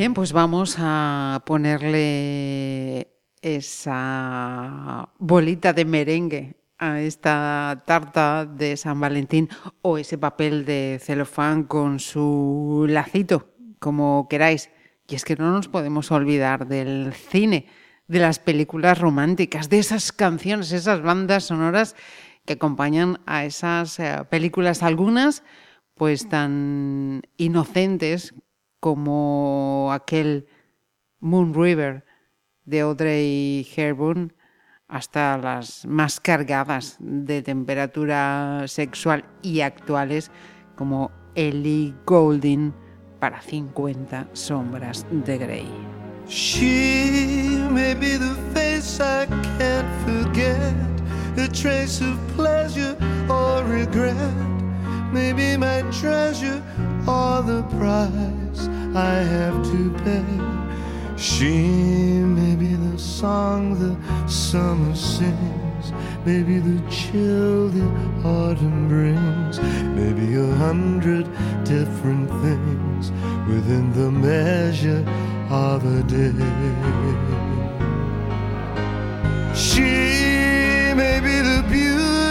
Bien, pues vamos a ponerle esa bolita de merengue a esta tarta de San Valentín o ese papel de celofán con su lacito, como queráis. Y es que no nos podemos olvidar del cine, de las películas románticas, de esas canciones, esas bandas sonoras que acompañan a esas eh, películas, algunas pues tan inocentes como aquel Moon River de Audrey Hepburn, hasta las más cargadas de temperatura sexual y actuales como Ellie Goulding para 50 sombras de Grey. She may be the face I can't forget, trace of pleasure or regret. Maybe my treasure or the price I have to pay. She may be the song the summer sings, maybe the chill the autumn brings, maybe a hundred different things within the measure of a day. She may be the beauty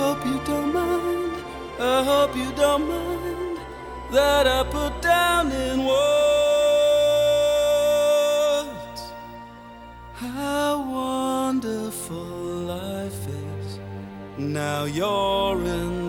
Hope you don't mind, I hope you don't mind that I put down in words how wonderful life is. Now you're in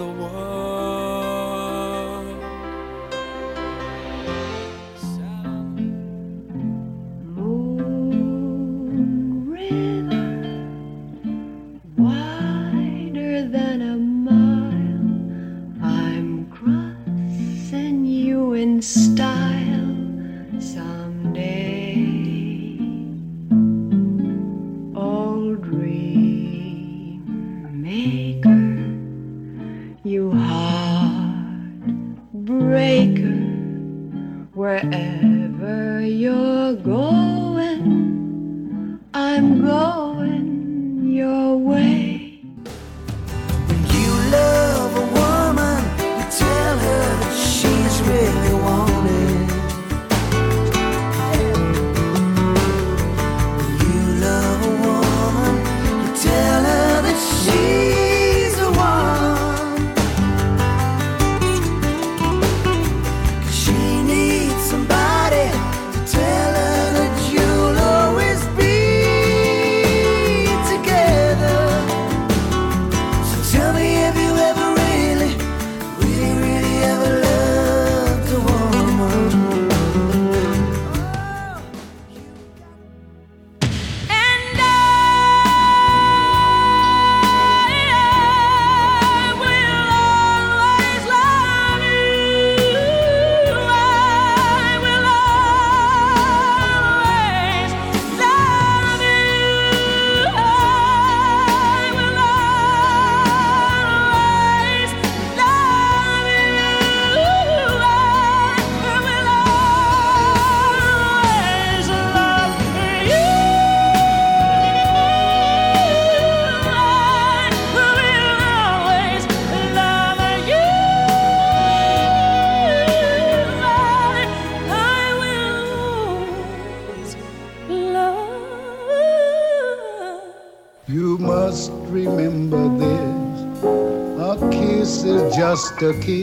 Kentucky.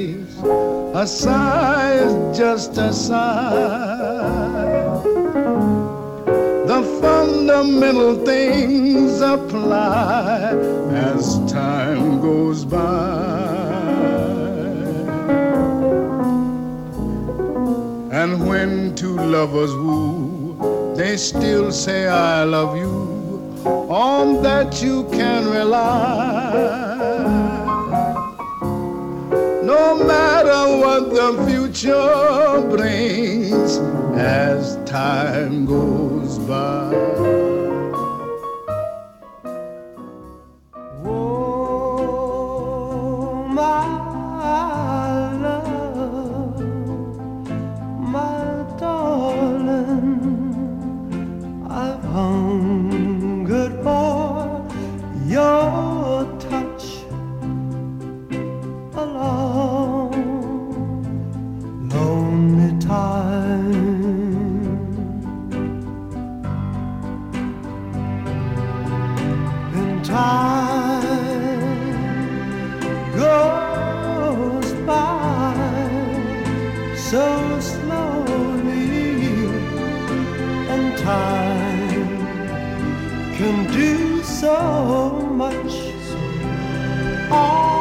can do so much. All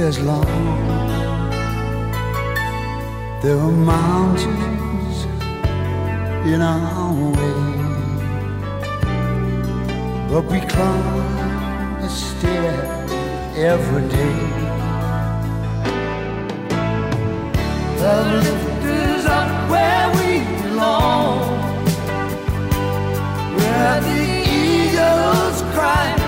years long. There were mountains in our way, but we climbed the stair every day. The lift is up where we belong, where the eagles cry.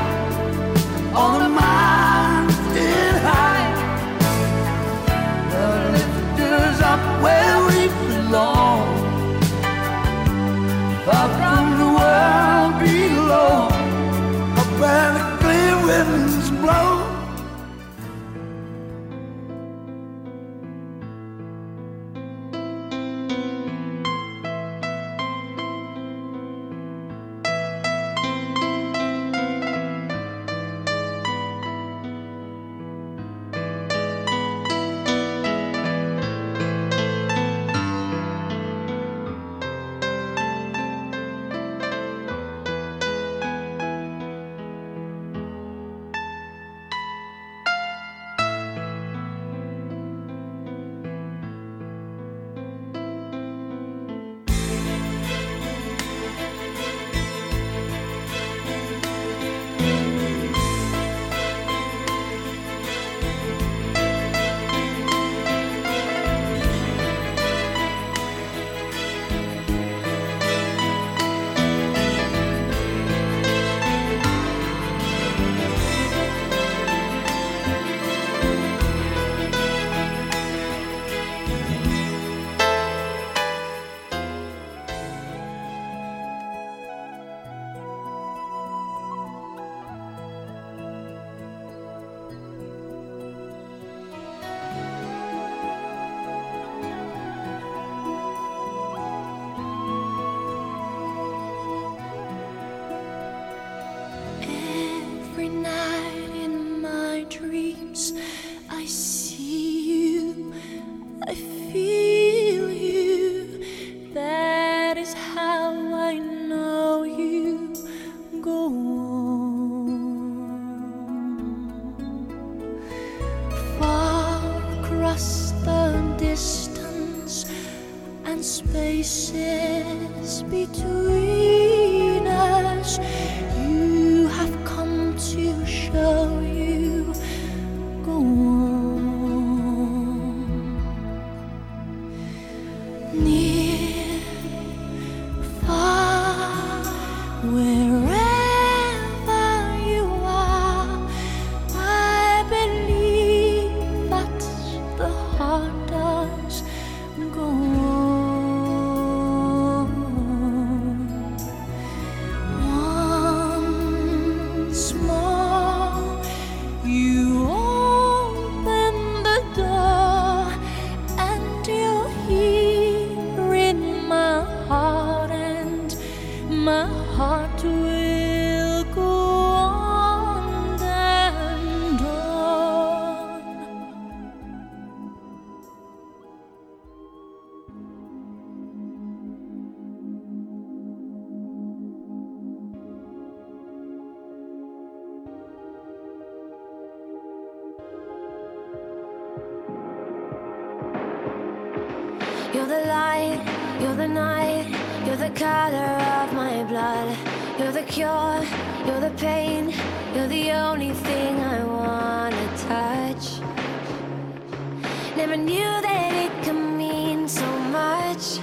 Never knew that it could mean so much,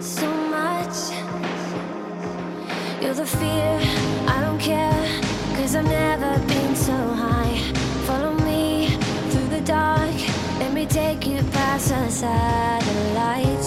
so much. You're the fear, I don't care, cause I've never been so high. Follow me through the dark, let me take you past the satellites.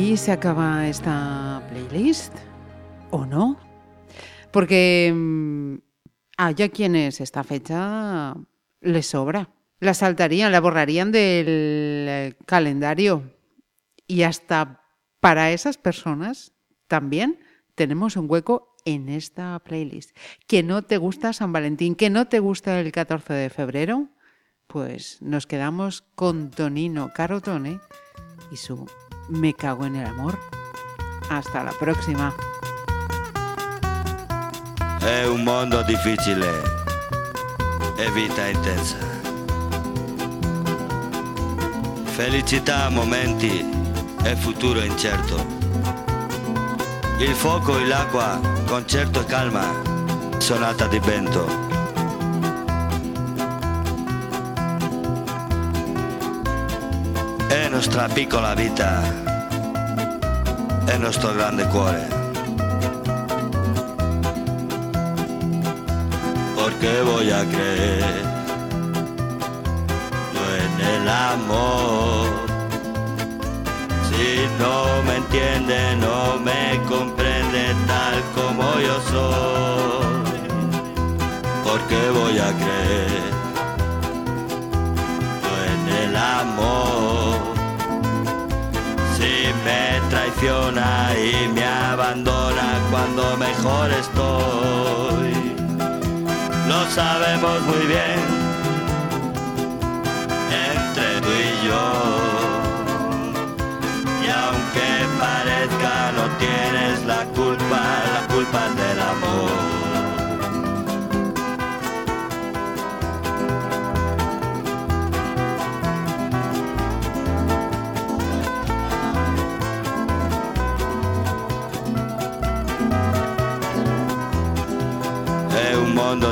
Aquí se acaba esta playlist, ¿o no? Porque mm, hay a quienes esta fecha les sobra. La saltarían, la borrarían del eh, calendario. Y hasta para esas personas también tenemos un hueco en esta playlist. Que no te gusta San Valentín, que no te gusta el 14 de febrero, pues nos quedamos con Tonino Carotone y su Me cago en el amor. Hasta la próxima. È un mondo difficile e vita intensa. Felicità a momenti e futuro incerto. Il fuoco e l'acqua, concerto e calma, sonata di vento. È nostra piccola vita, è nostro grande cuore. Porque voy a creer yo en el amor. Si no me entiende, no me comprende tal como yo soy. porque voy a creer en el amor. Me traiciona y me abandona cuando mejor estoy, lo sabemos muy bien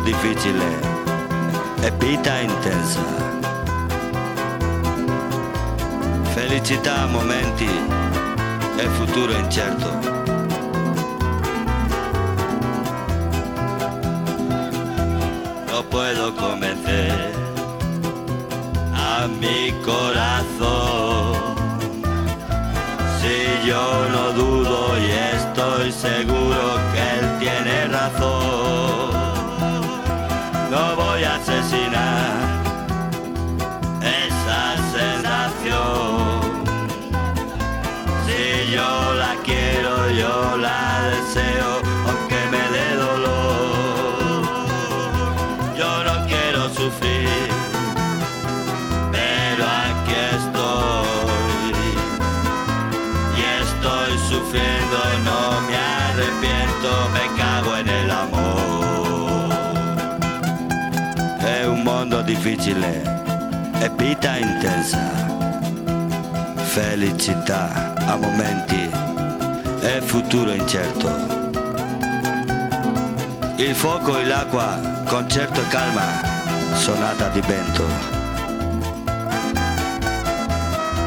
difficile e vita intensa. Felicità momenti e futuro incerto. No puedo convencer a mi corazón. Si yo no dudo y estoy seguro que él tiene razón, ja, Cesi. Difficile e vita intensa. Felicità a momenti e futuro incerto. Il fuoco e l'acqua, concerto e calma, sonata di vento.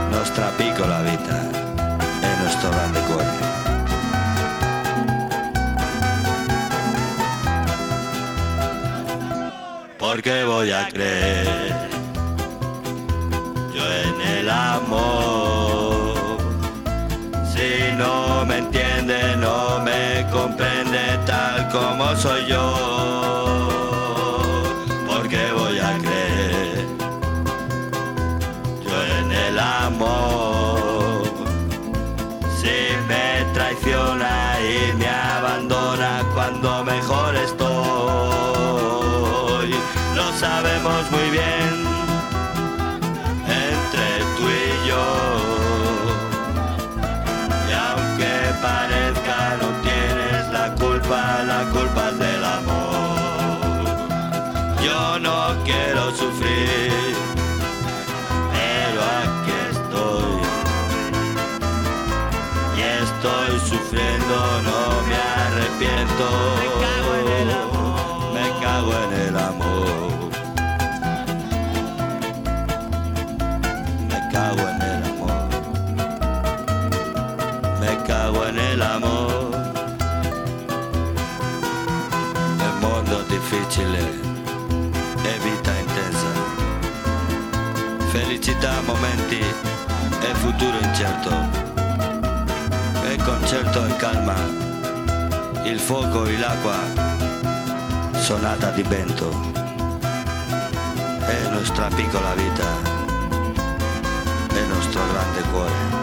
Nostra piccola vita e nostro grande cuore. Voy a creer yo en el amor. Si no me entiende, no me comprende tal como soy yo. E vita intensa. Felicità momenti e futuro incerto. E concerto e calma. Il fuoco e l'acqua. Sonata di vento. È nostra piccola vita. È nostro grande cuore.